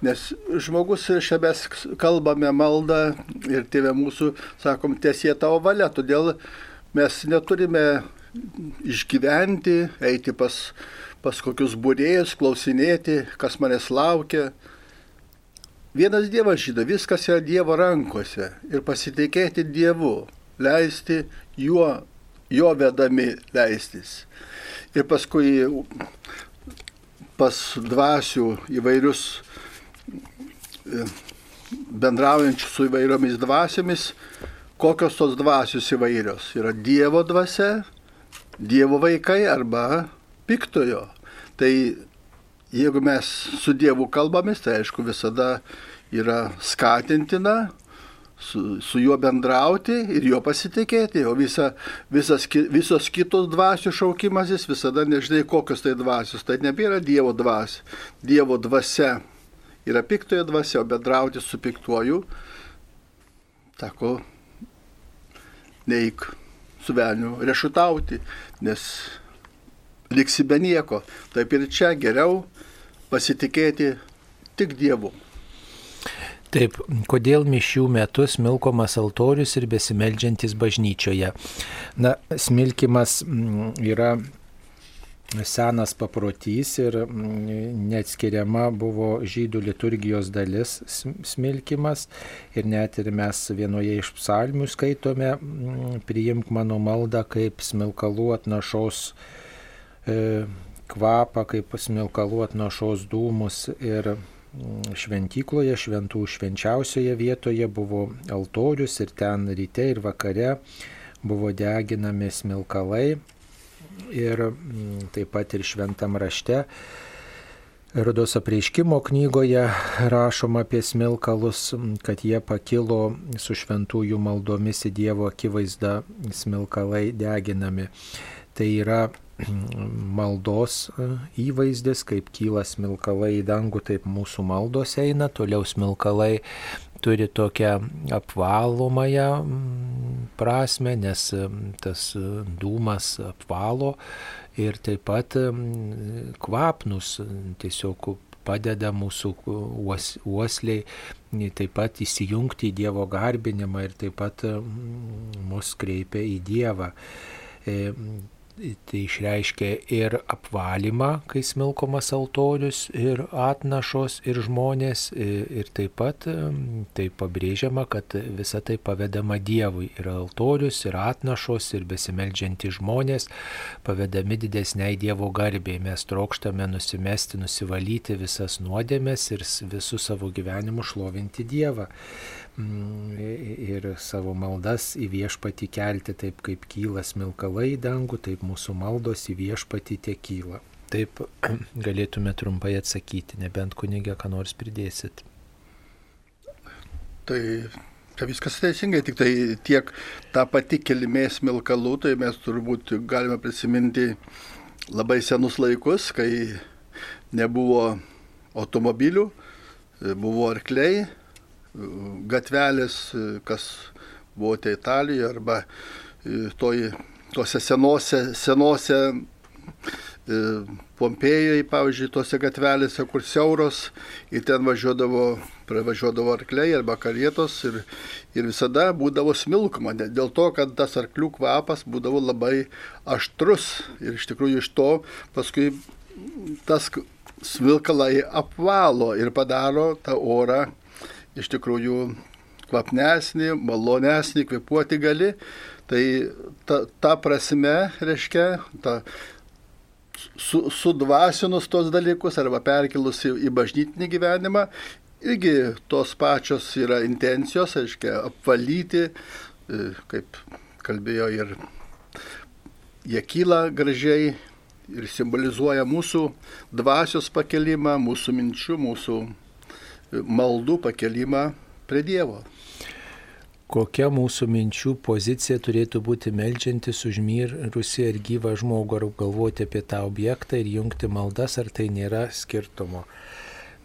Nes žmogus šiame mes kalbame maldą ir tėvė mūsų, sakom, tiesie tavo valia, todėl mes neturime išgyventi, eiti pas, pas kokius būrėjus, klausinėti, kas manęs laukia. Vienas Dievas žino, viskas yra Dievo rankose ir pasitikėti Dievu, leisti juo, jo vedami leistis ir paskui pas dvasių įvairius e, bendraujančius su įvairiomis dvasiomis, kokios tos dvasios įvairios. Yra Dievo dvasia, Dievo vaikai arba piktojo. Tai jeigu mes su Dievu kalbamės, tai aišku visada yra skatintina, su, su juo bendrauti ir juo pasitikėti, o visa, visas, visos kitos dvasių šaukimasis visada nežinai, kokios tai dvasios. Tai nebėra Dievo dvasia. Dievo dvasia yra piktojo dvasia, o bendrauti su piktuoju, tako, neik su velniu rešutauti, nes liksi be nieko. Taip ir čia geriau pasitikėti tik Dievu. Taip, kodėl mišių metu smilkomas altorius ir besimeldžiantis bažnyčioje? Na, smilkimas mm, yra senas paprotys ir mm, neatskiriama buvo žydų liturgijos dalis smilkimas ir net ir mes vienoje iš psalmių skaitome mm, priimk mano maldą kaip smilkalų atnašos e, kvapą, kaip smilkalų atnašos dūmus ir šventykloje, šventų švenčiausioje vietoje buvo altorius ir ten ryte ir vakare buvo deginami smilkalai ir mm, taip pat ir šventam rašte Rodos apreiškimo knygoje rašoma apie smilkalus, kad jie pakilo su šventųjų maldomis į Dievo akivaizdą smilkalai deginami. Tai yra (clears throat) maldos e, įvaizdis, kaip kyla smilkalai į dangų, taip mūsų maldos eina, toliau smilkalai turi tokią apvalomąją prasme, nes tas dūmas apvalo ir taip pat kvapnus tiesiog padeda mūsų uos, uosliai taip pat įsijungti į Dievo garbinimą ir taip pat mus kreipia į Dievą. Tai išreiškia ir apvalymą, kai smilkomas altorius, ir atnašos, ir žmonės, ir taip pat tai pabrėžiama, kad visa tai pavedama Dievui. Ir altorius, ir atnašos, ir besimeldžiantys žmonės pavedami didesniai Dievo garbei. Mes trokštame nusimesti, nusivalyti visas nuodėmės ir visų savo gyvenimu šlovinti Dievą. Mm, ir savo maldas į viešpatį kelti taip, kaip kyla smilkalai į dangų, taip mūsų maldos į viešpatį tie kyla. Taip (clears throat) galėtume trumpai atsakyti, nebent kunigė, ką nors pridėsit. Tai čia viskas teisingai, tik tai tiek tą pati kilmė smilkalų, tai mes turbūt galime prisiminti labai senus laikus, kai nebuvo automobilių, buvo arkliai, gatvelės, kas buvote Italijoje arba e, toj, tose senose, senose e, Pompėjai, pavyzdžiui, tose gatvelėse, kur siauros, ir ten važiuodavo, pravažiuodavo arkliai arba karietos ir, ir visada būdavo smilkoma, dėl to, kad tas arklių kvapas būdavo labai aštrus. Ir iš tikrųjų iš to paskui tas smilkalai apvalo ir padaro tą orą iš tikrųjų kvapnesnį, malonesnį, kvepuoti gali. Tai ta, ta prasme, reiškia, ta, su, sudvasinus tos dalykus arba perkelus į, į bažnytinį gyvenimą, irgi tos pačios yra intencijos, aiškiai, apvalyti, e, kaip kalbėjo ir jie kyla gražiai ir simbolizuoja mūsų dvasios pakelimą, mūsų minčių, mūsų maldų pakelimą prie Dievo. Kokia mūsų minčių pozicija turėtų būti melžiantis už mirusį ar gyvą žmogų, ar galvoti apie tą objektą ir jungti maldas, ar tai nėra skirtumo.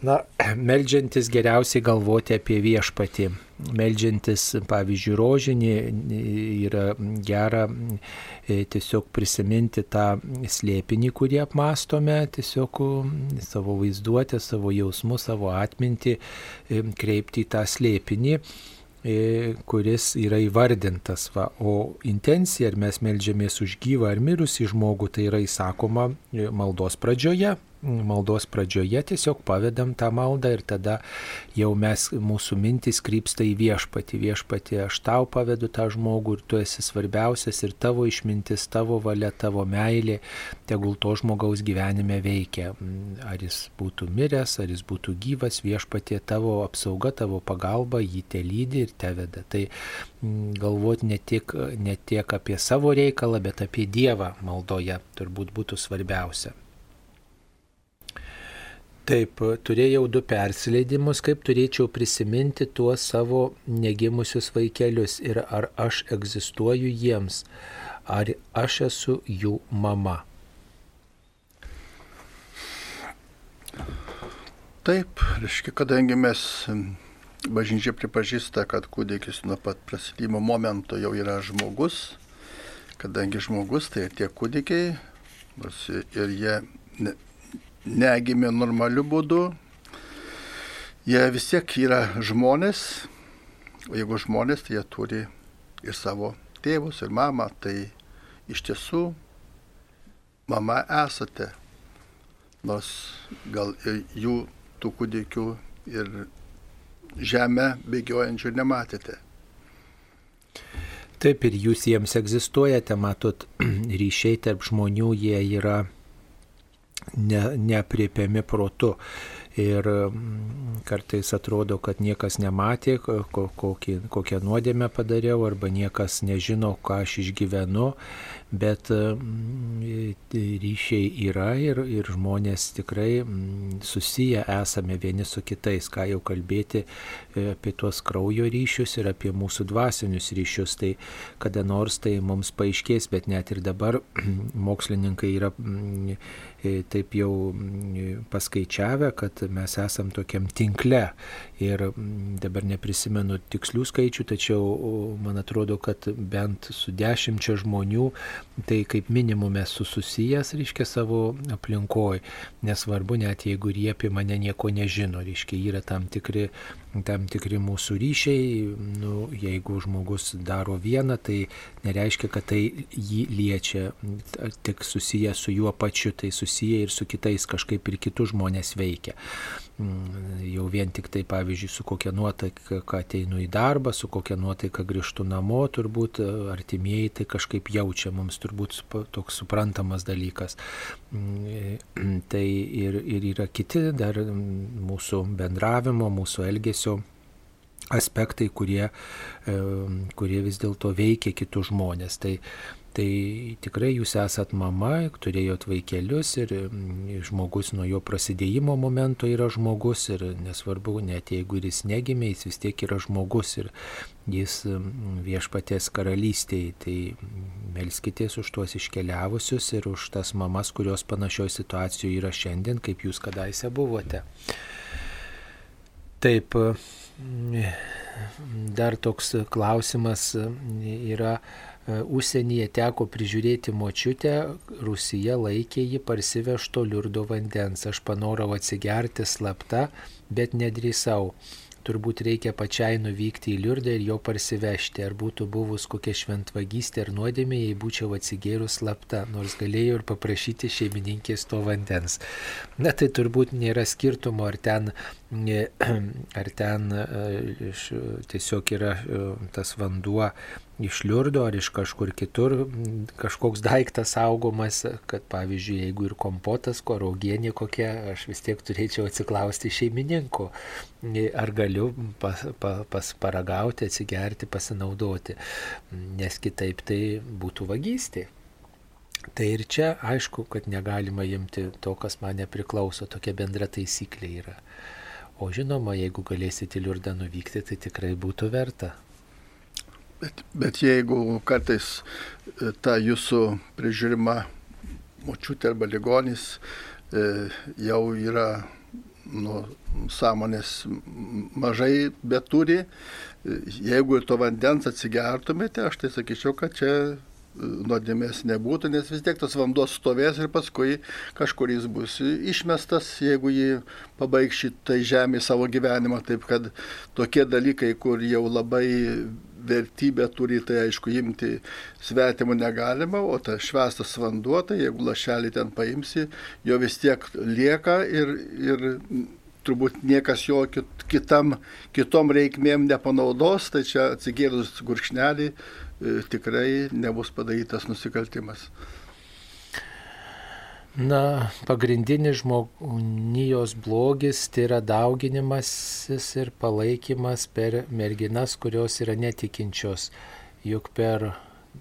Na, (clears throat) melžiantis geriausiai galvoti apie viešpatį. Melžiantis, pavyzdžiui, rožinį yra gera e, tiesiog prisiminti tą slėpinį, kurį apmastome, tiesiog savo vaizduotę, savo jausmus, savo atmintį e, kreipti į tą slėpinį e, kuris yra įvardintas. Va. O intencija, ar mes melžiamės už gyvą ar mirusį žmogų, tai yra įsakoma maldos pradžioje, maldos pradžioje tiesiog pavedam tą maldą ir tada jau mes, mūsų mintis krypsta į viešpatį. Viešpatį, aš tau pavedu tą žmogų ir tu esi svarbiausias ir tavo išmintis, tavo valia, tavo meilė, tegul to žmogaus gyvenime veikia. Ar jis būtų miręs, ar jis būtų gyvas, viešpatė tavo apsauga, tavo pagalba jį te lydi ir te veda. Tai galvoti ne tik, ne tiek apie savo reikalą, bet apie Dievą maldoje turbūt būtų svarbiausia. Taip, turėjau du persileidimus, kaip turėčiau prisiminti tuos savo negimusius vaikelius ir ar aš egzistuoju jiems, ar aš esu jų mama. Taip, reiškia, kadangi mes bažnyčia pripažįsta, kad kūdikis nuo pat prasidimo momento jau yra žmogus, kadangi žmogus tai tie kūdikiai, nors ir jie negimė normaliu būdu, jie vis tiek yra žmonės, o jeigu žmonės, tai jie turi ir savo tėvus, ir mamą, tai iš tiesų mama esate, nors gal jų tų kūdikių ir žemę bėgiojančių nematėte. Taip ir jūs jiems egzistuojate, matot, (clears throat) ryšiai tarp žmonių jie yra ne, nepriepiami protu. Ir mm, kartais atrodo, kad niekas nematė, kokį, kokią nuodėmę padariau, arba niekas nežino, ką aš išgyvenu bet mm, ryšiai yra ir, ir žmonės tikrai mm, susiję esame vieni su kitais, ką jau kalbėti e, apie tuos kraujo ryšius ir apie mūsų dvasinius ryšius. Tai kada nors tai mums paaiškės, bet net ir dabar (clears throat) mokslininkai yra mm, taip jau paskaičiavę, kad mes esam tokiam tinkle. Ir dabar neprisimenu tikslių skaičių, tačiau man atrodo, kad bent su dešimčia žmonių tai kaip minimum esu susijęs, reiškia, savo aplinkoj, nesvarbu, net jeigu jie apie mane nieko nežino, reiškia, yra tam tikri, tam tikri mūsų ryšiai, nu, jeigu žmogus daro vieną, tai nereiškia, kad tai jį liečia, tik susijęs su juo pačiu, tai susiję ir su kitais kažkaip ir kitus žmonės veikia. Mm, jau vien tik tai, pavyzdžiui, su kokia nuotaika, ateinu į darbą, su kokia nuotaika grįžtu namo, turbūt artimieji tai kažkaip jaučia, mums turbūt toks suprantamas dalykas. Mm, (clears throat) tai ir, ir yra kiti dar mūsų bendravimo, mūsų elgesio aspektai, kurie, e, kurie vis dėlto veikia kitus žmonės. Tai Tai tikrai jūs esat mama, turėjot vaikelius ir mm, žmogus nuo jo prasidėjimo momento yra žmogus ir nesvarbu, net jeigu ir jis negimė, jis vis tiek yra žmogus ir jis mm, viešpatės karalystėje. Tai melskitės už tuos iškeliavusius ir už tas mamas, kurios panašioje situacijoje yra šiandien, kaip jūs kadaise buvote. Taip, dar toks klausimas yra užsienyje teko prižiūrėti močiutę, Rusija laikė jį parsivežto liurdo vandens. Aš panorau atsigerti slapta, bet nedrįsau. Turbūt reikia pačiai nuvykti į liurdą ir jo parsivežti. Ar būtų buvus kokia šventvagystė ar nuodėmė, jei būčiau atsigėrus slapta, nors galėjau ir paprašyti šeimininkės to vandens. Na tai turbūt nėra skirtumo, ar ten, (clears throat) ar ten e, tiesiog yra e, tas vanduo iš liurdo ar iš kažkur kitur kažkoks daiktas saugomas, kad pavyzdžiui, jeigu ir kompotas, ko raugienė kokia, aš vis tiek turėčiau atsiklausti šeimininko, ar galiu pas, pas, pas paragauti, atsigerti, pasinaudoti, nes kitaip tai būtų vagystė. Tai ir čia aišku, kad negalima imti to, kas man nepriklauso, tokia bendra taisyklė yra. O žinoma, jeigu galėsite į liurdą nuvykti, tai tikrai būtų verta. Bet, bet jeigu kartais e, ta jūsų prižiūrima močiutė arba ligonis e, jau yra nu, sąmonės mažai beturi, e, jeigu to vandens atsigertumėte, aš tai sakyčiau, kad čia nuodėmės nebūtų, nes vis tiek tas vanduo stovės ir paskui kažkur jis bus išmestas, jeigu jį pabaigs šitai žemė savo gyvenimą. Taip kad tokie dalykai, kur jau labai vertybę turi, tai aišku, imti svetimų negalima, o tas švestas vanduo, tai jeigu lašelį ten paimsi, jo vis tiek lieka ir, ir turbūt niekas jo kitam, kitom reikmėm nepanaudos, tai čia atsigėrus gurkšnelį E, tikrai nebus padarytas nusikaltimas. Na, pagrindinis žmonijos blogis tai yra dauginimasis ir palaikymas per merginas, kurios yra netikinčios. Juk per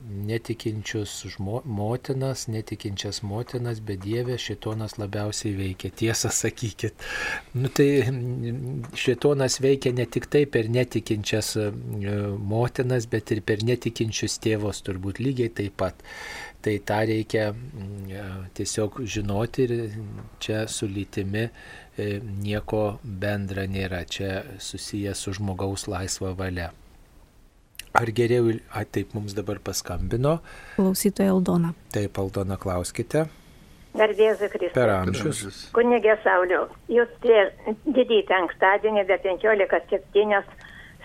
netikinčius žmo, motinas, netikinčias motinas, bet Dievė šitonas labiausiai veikia. Tiesą sakykit. Nu, tai šitonas veikia ne tik tai per netikinčias e, motinas, bet ir per netikinčius tėvus turbūt lygiai taip pat. Tai tą reikia e, tiesiog žinoti ir čia su lytimi e, nieko bendra nėra. Čia susijęs su žmogaus laisva valia. Ar geriau, a, taip mums dabar paskambino. Klausytoja Aldona. Taip, Aldona, klauskite. Garbėsiu Kristus. Per amžius. Kunigė Sauliau, jūs didį penktadienį be 15.7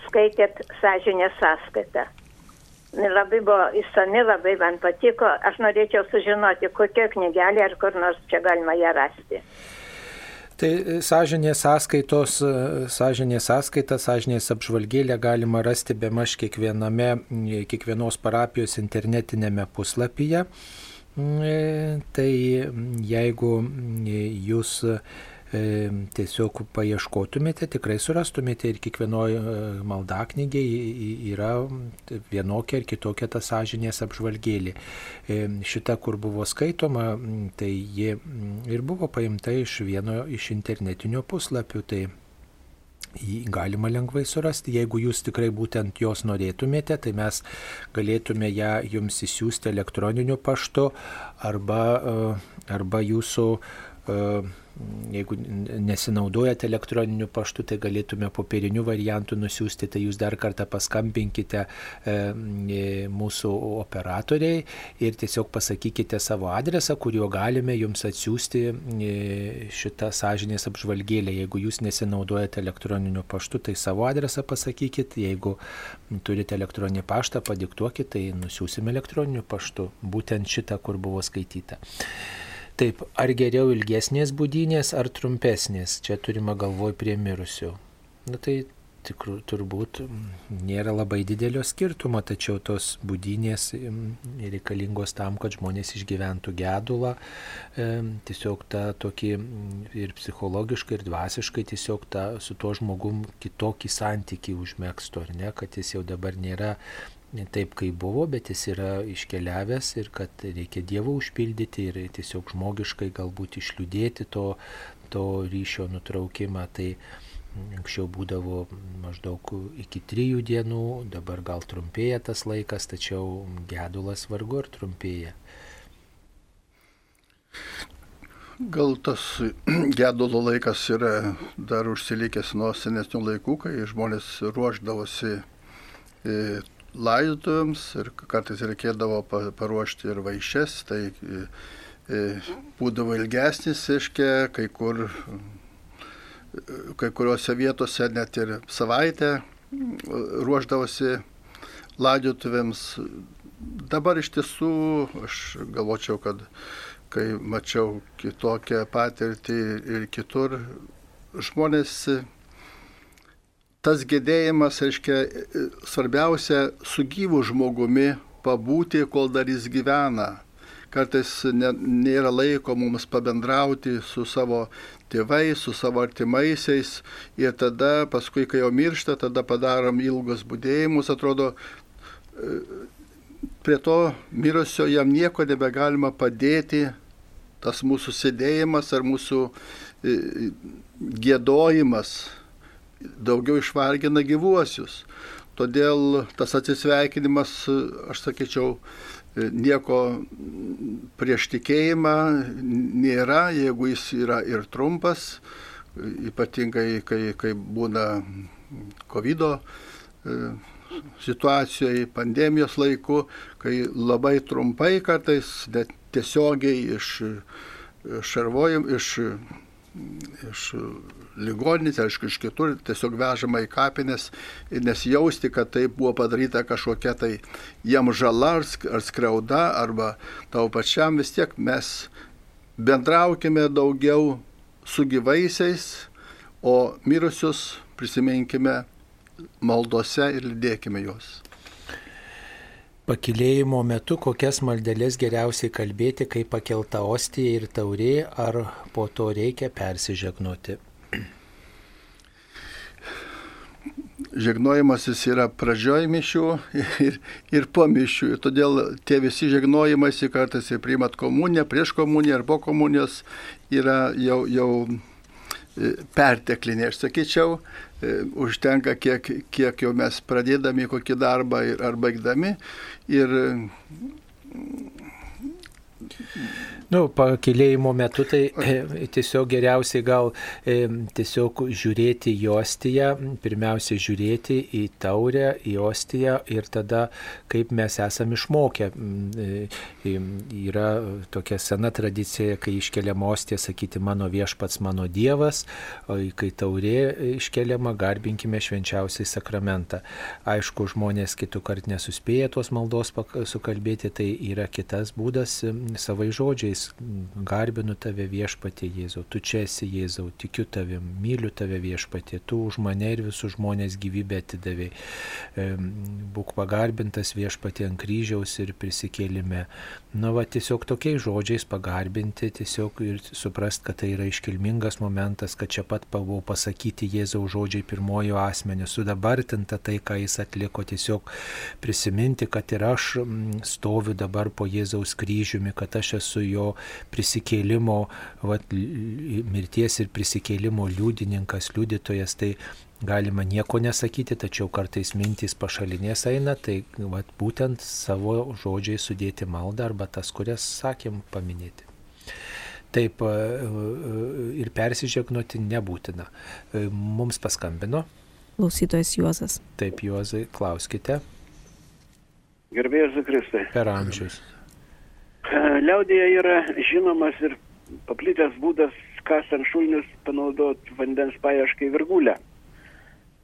skaitėt sąžinės sąskaitą. Labai buvo įsami, labai man patiko. Aš norėčiau sužinoti, kokia knygelė ar kur nors čia galima ją rasti. Tai e, sąžinės sąskaitos, e, sąžinės sąskaitą, sąžinės apžvalgėlę galima rasti be maž kiekviename, kiekvienos parapijos internetinėme puslapyje. Tai jeigu jūs tiesiog paieškotumėte, tikrai surastumėte ir kiekvienoje maldaknygėje yra vienokia ar kitokia ta sąžinės apžvalgėlė. Šita, kur buvo skaitoma, tai ji ir buvo paimta iš vieno iš internetinio puslapių. Tai jį galima lengvai surasti. Jeigu jūs tikrai būtent jos norėtumėte, tai mes galėtume ją jums įsiųsti elektroniniu paštu arba, e, arba jūsų e, jeigu nesinaudojate elektroniniu paštu, tai galėtume popieriniu variantu nusiųsti, tai jūs dar kartą paskambinkite e, e, mūsų operatoriai ir tiesiog pasakykite savo adresą, kuriuo galime jums atsiųsti e, šitą sąžinės apžvalgėlę. Jeigu jūs nesinaudojate elektroniniu paštu, tai savo adresą pasakykit, jeigu turite elektroninį paštą, padiktuokit, tai nusiųsime elektroniniu paštu, būtent šitą, kur buvo skaityta. Taip, ar geriau ilgesnės būdynės ar trumpesnės, čia turime galvoj prie mirusių. Na tai tikrų, turbūt nėra labai didelio skirtumo, tačiau tos būdynės reikalingos tam, kad žmonės išgyventų gedulą, tiesiog tą tokį ir psichologiškai, ir dvasiškai tiesiog tą, su tuo žmogum kitokį santykį užmėgstų, ar ne, kad jis jau dabar nėra ne taip, kaip buvo, bet jis yra iškeliavęs ir kad reikia Dievo užpildyti ir tiesiog žmogiškai galbūt išliūdėti to, to ryšio nutraukimą. Tai anksčiau būdavo maždaug iki trijų dienų, dabar gal trumpėja tas laikas, tačiau gedulas vargu ar trumpėja. Gal tas gedulo laikas yra dar užsilikęs nuo senesnių laikų, kai žmonės ruoždavosi e, laidotuvėms ir kartais reikėdavo paruošti ir vaišes, tai e, būdavo ilgesnis, aiškia, kai kur, kai kuriuose vietose net ir savaitę ruoždavosi laidotuvėms. Dabar iš tiesų aš galvočiau, kad kai mačiau kitokią patirtį ir kitur, žmonės tas gedėjimas, reiškia, svarbiausia su gyvu žmogumi pabūti, kol dar jis gyvena. Kartais ne, nėra laiko mums pabendrauti su savo tėvais, su savo artimaisiais ir tada, paskui, kai jau miršta, tada padarom ilgus būdėjimus, atrodo, prie to mirusio jam nieko nebegalima padėti, tas mūsų sėdėjimas ar mūsų gėdojimas daugiau išvargina gyvuosius. Todėl tas atsisveikinimas, aš sakyčiau, nieko prieš tikėjimą nėra, jeigu jis yra ir trumpas, ypatingai kai, kai būna COVID e, situacijoje, pandemijos laiku, kai labai trumpai kartais net tiesiogiai iš šarvojim, iš, iš ligoninės, aišku, iš kitur, tiesiog vežama į kapines ir nesijausti, kad tai buvo padaryta kažkokia tai jam žala ar skriauda, arba tau pačiam vis tiek mes bendraukime daugiau su gyvaisiais, o mirusius prisiminkime maldose ir lydėkime juos. Pakilėjimo metu kokias maldelės geriausiai kalbėti, kai pakelta ostija ir taurė, ar po to reikia persižegnoti? žegnojimasis yra pradžioj mišių ir, ir po mišių. Ir todėl tie visi žegnojimasi kartais ir priimat komuniją, prieš komuniją ar po komunijos yra jau, jau e, pertekliniai. Aš sakyčiau, užtenka, kiek, kiek jau mes pradėdami kokį darbą ir, ar baigdami. Ir Nu, pakilėjimo metu tai e, tiesiog geriausiai gal e, tiesiog žiūrėti į ostiją, pirmiausia žiūrėti į taurę, į ostiją ir tada kaip mes esame išmokę. Mm, e, yra tokia sena tradicija, kai iškeliama ostija, sakyti mano viešpats, mano Dievas, o kai taurė iškeliama, garbinkime švenčiausiai sakramentą. Aišku, žmonės kitų kart nesuspėja tos maldos sukalbėti, tai yra kitas būdas savai žodžiais žodžiais garbinu tave viešpatie Jėzau, tu čia esi Jėzau, tikiu tavim, myliu tave viešpatie, tu už mane ir visus žmonės gyvybę atidavėjai. Būk pagarbintas viešpatie ant kryžiaus ir prisikėlime. Na, va, tiesiog tokiais žodžiais pagarbinti, tiesiog ir suprast, kad tai yra iškilmingas momentas, kad čia pat buvo pasakyti Jėzaus žodžiai pirmojo asmenio, sudabartinta tai, ką jis atliko, tiesiog prisiminti, kad ir aš mm, stoviu dabar po Jėzaus kryžiumi, kad aš esu jo prisikėlimo, va, mirties ir prisikėlimo liudininkas, liudytojas. Tai galima nieko nesakyti, tačiau kartais mintys pašalinės eina, tai vat, būtent savo žodžiai sudėti maldą arba tas, kurias sakėm paminėti. Taip ir persižegnoti nebūtina. Mums paskambino. Klausytojas Juozas. Taip, Juozai, klauskite. Gerbėjas Kristai. Per amžius. Liaudėje yra žinomas ir paplitęs būdas kasant šulinius panaudoti vandens paieškai virgulę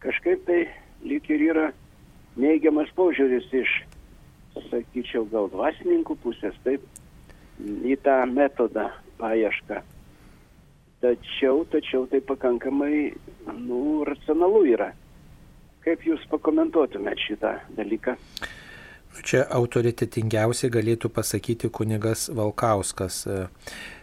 kažkaip tai lyg ir yra neigiamas požiūris iš, sakyčiau, gal dvasininkų pusės, taip, į tą metodą paiešką. Tačiau, tačiau tai pakankamai, nu, racionalu yra. Kaip Jūs pakomentuotumėt šitą dalyką? Čia autoritetingiausiai galėtų pasakyti kunigas Valkauskas. E,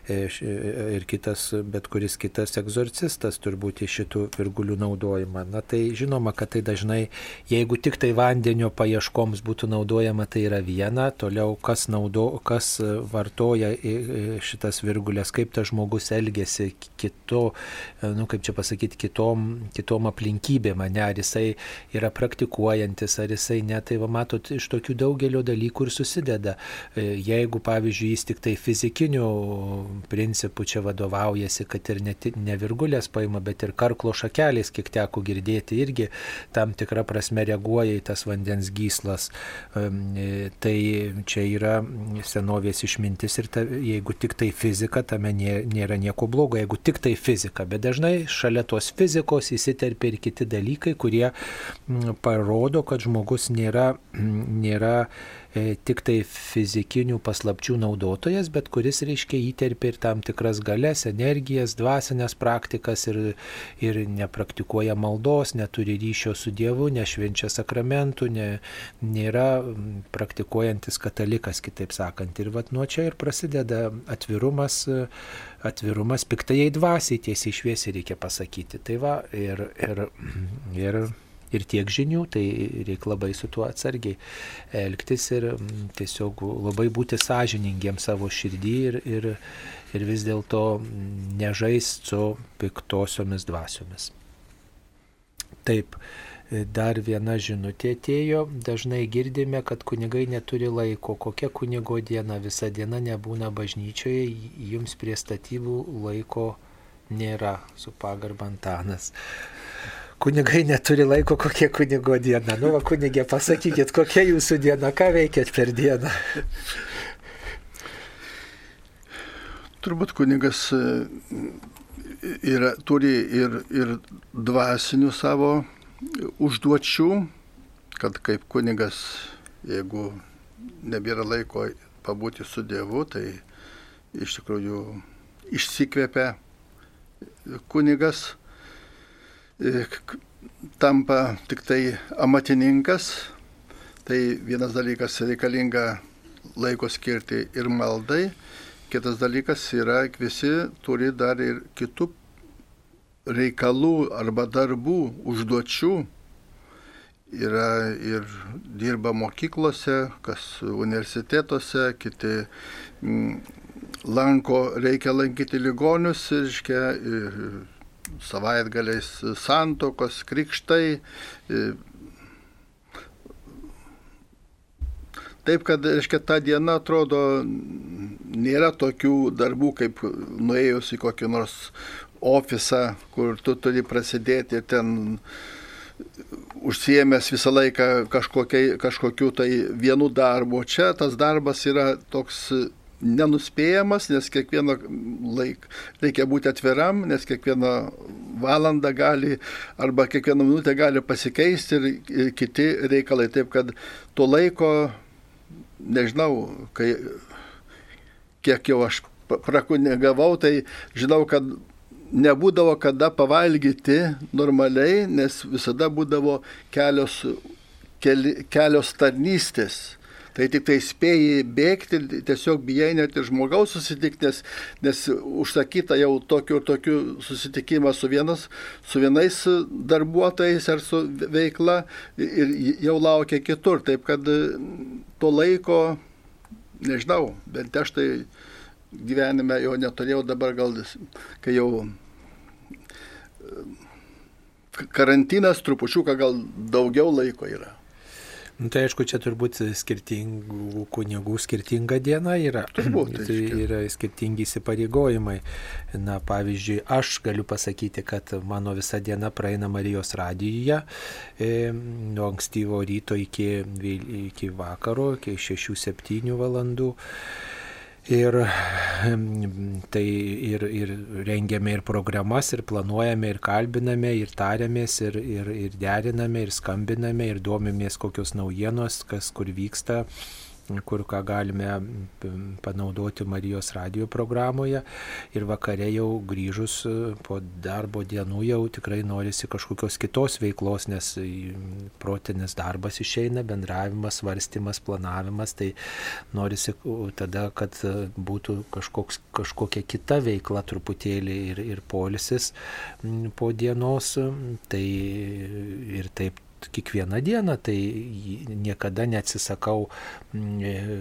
ir kitas, bet kuris kitas egzorcistas turbūt į šitų virgulių naudojimą. Na tai žinoma, kad tai dažnai, jeigu tik tai vandenio paieškoms būtų naudojama, tai yra viena, toliau kas, naudo, kas vartoja šitas virgulės, kaip tas žmogus elgesi kito, e, nu kaip čia pasakyti, kitom, kitom aplinkybėm, ne, ar jisai yra praktikuojantis, ar jisai ne, tai va matot, iš tokių daugelio dalykų ir susideda. Jeigu, pavyzdžiui, jis tik tai fizikinių principu čia vadovaujasi, kad ir ne, ne virgulės paima, bet ir karklo šakelės, kiek teko girdėti, irgi tam tikrą prasme reaguoja į tas vandens gyslas. E, tai čia yra senovės išmintis ir ta, jeigu tik tai fizika, tame nėra nieko blogo, jeigu tik tai fizika, bet dažnai šalia tos fizikos įsiterpia ir kiti dalykai, kurie parodo, kad žmogus nėra, nėra tik tai fizikinių paslapčių naudotojas, bet kuris reiškia įterpia ir tam tikras galės, energijas, dvasinės praktikas ir, ir nepraktikuoja maldos, neturi ryšio su Dievu, nešvenčia sakramentų, ne, nėra praktikuojantis katalikas, kitaip sakant. Ir vat nuo čia ir prasideda atvirumas, atvirumas piktai dvasiai tiesiai šviesiai reikia pasakyti. Tai va ir, ir, ir ir tiek žinių, tai reikia labai su tuo atsargiai elgtis ir mm, tiesiog labai būti sąžiningiems savo širdį ir, ir, ir vis dėlto nežaist su piktosiomis dvasiomis. Taip, dar viena žinutė atėjo, dažnai girdime, kad kunigai neturi laiko, kokia kunigo diena, visa diena nebūna bažnyčioje, jums prie statybų laiko nėra, su pagarbantanas kunigai neturi laiko, kokia kunigo diena. Nu, va, kunigė, pasakykit, kokia jūsų diena, ką veikėt per dieną. Turbūt kunigas e, yra, turi ir, ir dvasinių savo užduočių, kad kaip kunigas, jeigu nebėra laiko pabūti su Dievu, tai iš tikrųjų išsikvėpia kunigas tampa tik tai amatininkas, tai vienas dalykas reikalinga laiko skirti ir maldai, kitas dalykas yra, visi turi dar ir kitų reikalų arba darbų, užduočių. Yra ir dirba mokyklose, kas universitetuose, kiti mm, lanko, reikia lankyti ligonius, reiškia, ir savaitgaliais santokos, krikštai. E, taip, kad, reiškia, ta diena atrodo, nėra tokių darbų, kaip nuėjus į kokį nors ofisą, kur tu turi prasidėti ten užsiemęs visą laiką kažkokiu tai vienu darbu. Čia tas darbas yra toks nenuspėjamas, nes kiekvieną laiką reikia būti atviram, nes kiekvieną valandą gali arba kiekvieną minutę gali pasikeisti ir, ir kiti reikalai. Taip kad to laiko, nežinau, kai, kiek jau aš prakunigavau, tai žinau, kad nebūdavo kada pavalgyti normaliai, nes visada būdavo kelios, keli, kelios tarnystės. Tai tik tai spėjai bėgti, tiesiog bijai net ir žmogaus susitikti, nes, nes užsakyta jau tokiu ir tokiu susitikimą su, vienas, su vienais darbuotojais ar su veikla ir jau laukia kitur. Taip kad to laiko, nežinau, bent aš tai gyvenime jo neturėjau dabar gal, kai jau karantinas trupučiuką gal daugiau laiko yra. Nu, tai aišku, čia turbūt skirtingų kunigų skirtinga diena yra. Turbūt, tai reiškia. yra skirtingi įsipareigojimai. Na, pavyzdžiui, aš galiu pasakyti, kad mano visa diena praeina Marijos radijuje e, nuo ankstyvo ryto iki, iki vakaro, iki 6-7 valandų. Ir tai ir, ir rengiame ir programas, ir planuojame, ir kalbiname, ir tariamės, ir, ir, ir deriname, ir skambiname, ir domimės kokios naujienos, kas kur vyksta kur ką galime panaudoti Marijos radio programoje. Ir vakare jau grįžus e, po darbo dienų jau tikrai norisi kažkokios kitos veiklos, nes protinis darbas išeina, bendravimas, svarstymas, planavimas, tai norisi tada, kad e, būtų kažkoks, kažkokia kita veikla truputėlį ir, ir polisis po dienos. Tai ir taip kiekvieną dieną, tai niekada neatsisakau, mm, e,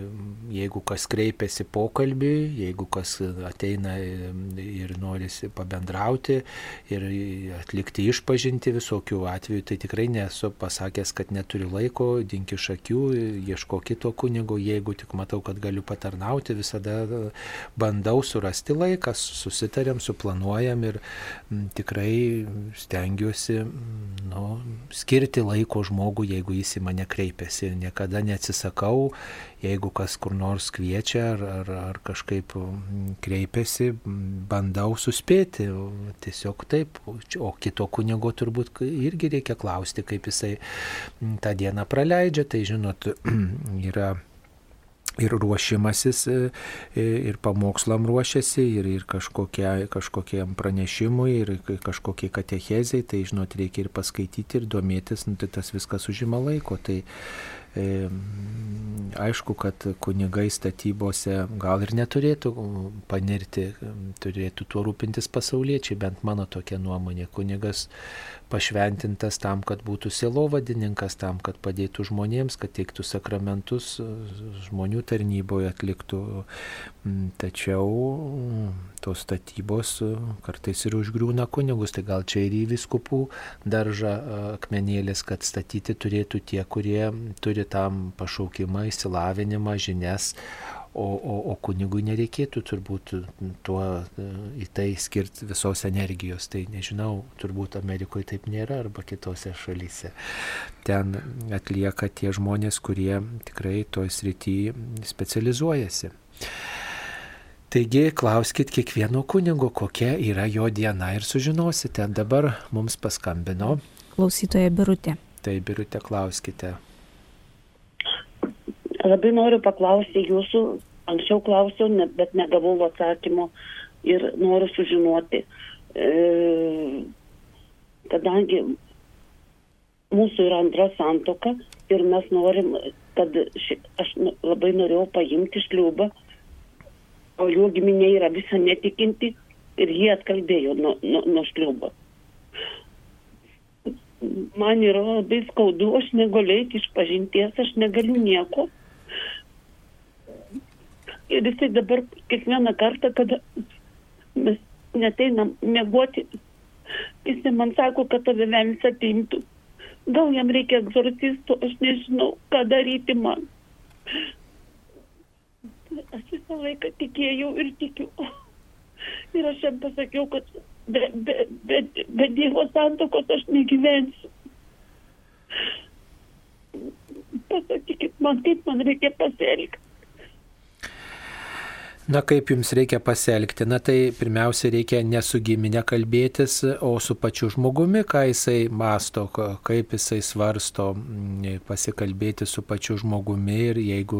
jeigu kas kreipiasi pokalbį, jeigu kas ateina e, ir norisi pabendrauti ir atlikti išpažinti visokių atvejų, tai tikrai nesu pasakęs, kad neturiu laiko, dink iš akių, ieško kito kunigo, jeigu tik matau, kad galiu patarnauti, visada bandau surasti laiką, susitarėm, suplanuojam ir mm, tikrai stengiuosi mm, nu, skirti laiko žmogui, jeigu jis į mane kreipiasi. Niekada neatsisakau, jeigu kas kur nors kviečia ar, ar, ar kažkaip mm, kreipiasi, bandau suspėti. Tiesiog taip. O kito kunigo turbūt irgi reikia klausti, kaip jisai mm, tą dieną praleidžia. Tai žinot, (clears throat) yra ir ruošimasis, e, e, ir pamokslam ruošiasi, ir, ir kažkokia, kažkokiam pranešimui, ir kažkokiai katechezai, tai žinot, reikia ir paskaityti, ir domėtis, nu, tai tas viskas užima laiko. Tai e, aišku, kad kunigai statybose gal ir neturėtų panirti, turėtų tuo rūpintis pasauliečiai, bent mano tokia nuomonė. Kunigas pašventintas tam, kad būtų sielovadininkas, tam, kad padėtų žmonėms, kad teiktų sakramentus, žmonių tarnyboje atliktų. Mm, Tačiau mm, tos statybos e, kartais ir užgrūna kunigus, tai gal čia ir į viskupų daržą e, akmenėlis, kad statyti turėtų tie, kurie turi tam pašaukimą, įsilavinimą, žinias, o, o, o kunigui nereikėtų turbūt tuo e, į tai skirti visos energijos. Tai nežinau, turbūt Amerikoje taip nėra arba kitose šalyse. Ten atlieka tie žmonės, kurie tikrai toj srity specializuojasi. Taigi klauskit kiekvieno kunigo, kokia yra jo diena ir sužinosite. Dabar mums paskambino. Klausytoja Birutė. Tai birute klauskite. Labai noriu paklausti jūsų, anksčiau klausiau, ne, bet negavau atsakymo ir noriu sužinoti, e, kadangi mūsų yra antra santoka ir mes norim, kad ši, aš nu- labai norėjau paimti šliubą, o jų giminė yra visa netikinti ir jie atkalbėjo nuo, nuo, nuo šliubo. Man yra labai skaudu, aš negaliu eiti iš pažinties, aš negaliu nieko. Ir jisai dabar kiekvieną kartą, kada mes neteinam mėgoti, jisai man sako, kad tave velnis atimtų. Gal jam reikia egzorcistų, aš nežinau, ką daryti man. Aš visą laiką tikėjau ir tikiu. Ir aš jam pasakiau, kad be, be, be, be Dievo santokos aš negyvensiu. Pasakykit man, kaip man reikia pasielgti. Na kaip jums reikia pasielgti? Na tai pirmiausia reikia ne su giminė kalbėtis, o su pačiu žmogumi, ką jisai masto, kaip jisai svarsto, mm, pasikalbėti su pačiu žmogumi ir jeigu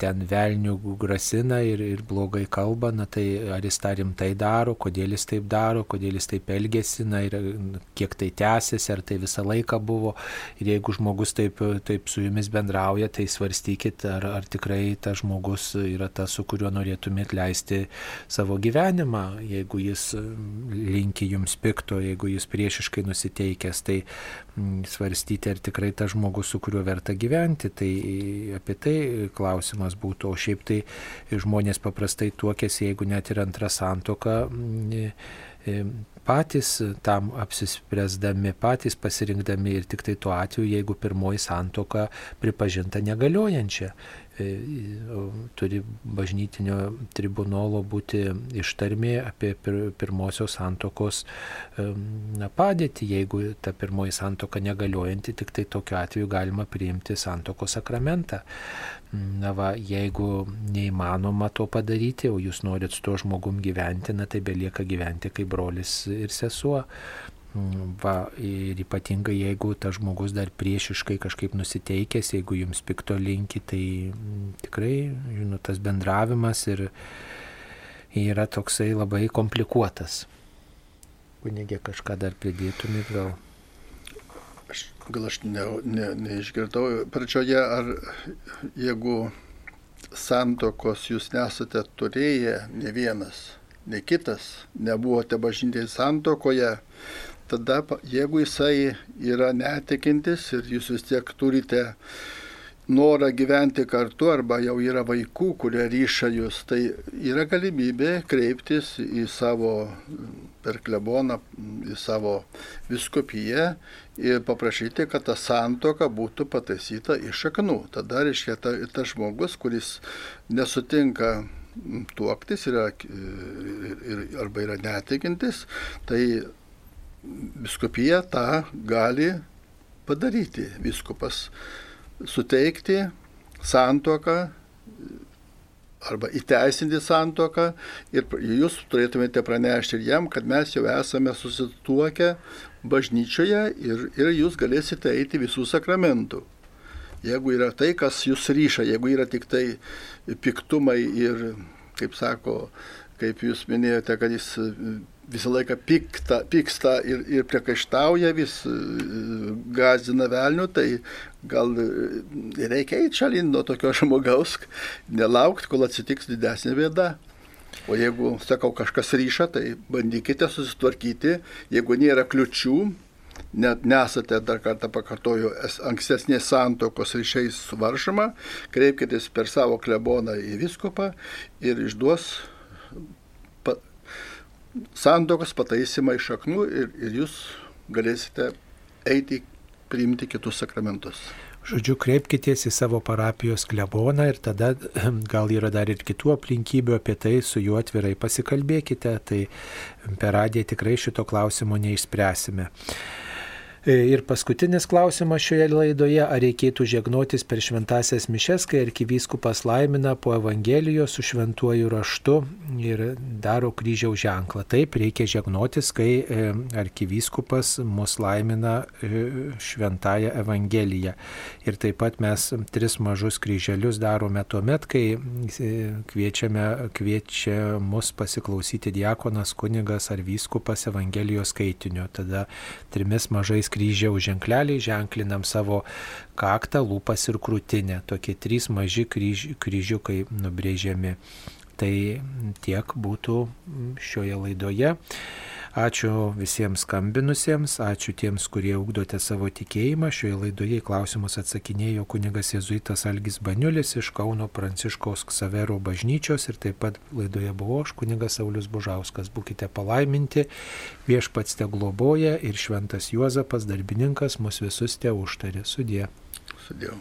ten velnių grasina ir, ir blogai kalba, na tai ar jis tą rimtai daro, kodėl jis taip daro, kodėl jis taip elgesi, na ir kiek tai tęsiasi, ar tai visą laiką buvo. Ir jeigu žmogus taip, taip su jumis bendrauja, tai svarstykit, ar, ar tikrai tas žmogus yra tas, su kuriuo norėtumėt leisti savo gyvenimą, jeigu jis linki jums pikto, jeigu jis priešiškai nusiteikęs, tai svarstyti, ar tikrai tas žmogus, su kuriuo verta gyventi. Tai apie tai klausimas būtų, o šiaip tai žmonės paprastai tuokėsi, jeigu net ir antrą santoką patys tam apsispręsdami, patys pasirinkdami ir tik tai tuo atveju, jeigu pirmoji santoka pripažinta negaliojančia. E, turi bažnytinio tribunolo būti ištarmė apie pirmosios santokos e, padėtį. Jeigu ta pirmoji santoka negaliojanti, tik tai tokiu atveju galima priimti santokos sakramentą. Na va, jeigu neįmanoma to padaryti, o jūs norit su tuo žmogum gyventi, na tai belieka gyventi kaip brolis ir sesuo. Va, ir ypatingai jeigu tas žmogus dar priešiškai kažkaip nusiteikęs, jeigu jums pikto linki, tai mm, tikrai, žinot, tas bendravimas ir yra toksai labai komplikuotas. Kunigė kažką dar pridėtumėt gal? Aš, gal aš ne, ne, neišgirdau. Pradžioje, ar jeigu santokos jūs nesate turėję, ne vienas, ne kitas, nebuvote bažnytėje santokoje, tada jeigu jisai yra netikintis ir jūs vis tiek turite norą gyventi kartu arba jau yra vaikų, kurie ryša jūs, tai yra galimybė kreiptis į savo per kleboną, į savo viskupiją ir paprašyti, kad ta santoka būtų pataisyta iš šaknų. Tada reiškia ta, tas žmogus, kuris nesutinka tuoktis yra, ir, ir, arba yra netikintis, tai biskupija tą gali padaryti. Viskupas suteikti santoką arba įteisinti santoką ir jūs turėtumėte pranešti ir jam, kad mes jau esame susituokę bažnyčioje ir, ir jūs galėsite eiti visų sakramentų. Jeigu yra tai, kas jūs ryša, jeigu yra tik tai piktumai ir, kaip sako, kaip jūs minėjote, kad jis visą laiką pikta, pyksta ir, ir priekaištauja, vis e, gazina velnių, tai gal e, reikia eiti šalin nuo tokio (laughs) žmogaus, nelaukti, kol atsitiks didesnė bėda. O jeigu, sakau, kažkas ryša, tai bandykite susitvarkyti, jeigu nėra kliučių, net nesate, dar kartą pakartoju, ankstesnės santokos ryšiais suvaržoma, kreipkitės per savo kleboną į viskupą ir išduos santokos pataisimą iš šaknų ir, ir jūs galėsite eiti priimti kitus sakramentus. Žodžiu, kreipkitės į savo parapijos kleboną ir tada (clears throat) gal yra dar ir kitų aplinkybių apie tai, su juo atvirai pasikalbėkite, tai per radiją tikrai šito klausimo neišspręsime. E, ir paskutinis klausimas šioje laidoje, ar reikėtų žegnotis per šventasias mišes, kai arkivyskupas laimina po Evangelijos su šventuoju raštu ir daro kryžiaus ženklą. Taip, reikia žegnotis, kai e, arkivyskupas mus laimina e, šventąją Evangeliją. Ir taip pat mes tris mažus kryželius darome tuo met, kai kviečiame, kviečia mus pasiklausyti diakonas, kunigas ar vyskupas Evangelijos skaitinio. Tada trimis mažais kryžiaus ženkleliai ženklinam savo kaktą, lūpas ir krūtinę. Tokie trys maži kryž, kryžiukai nubrėžiami. Tai tiek būtų šioje laidoje. Ačiū visiems skambinusiems, ačiū tiems, kurie ugdote savo tikėjimą. Šioje laidoje į klausimus atsakinėjo kunigas Jėzuitas Algis Baniulis iš Kauno Pranciškaus Ksavero bažnyčios ir taip pat laidoje buvau aš kunigas Saulis Bužauskas. Būkite palaiminti, viešpats te globoja ir šventas Juozapas, darbininkas, mus visus te užtarė. Sudė. Sudėjau.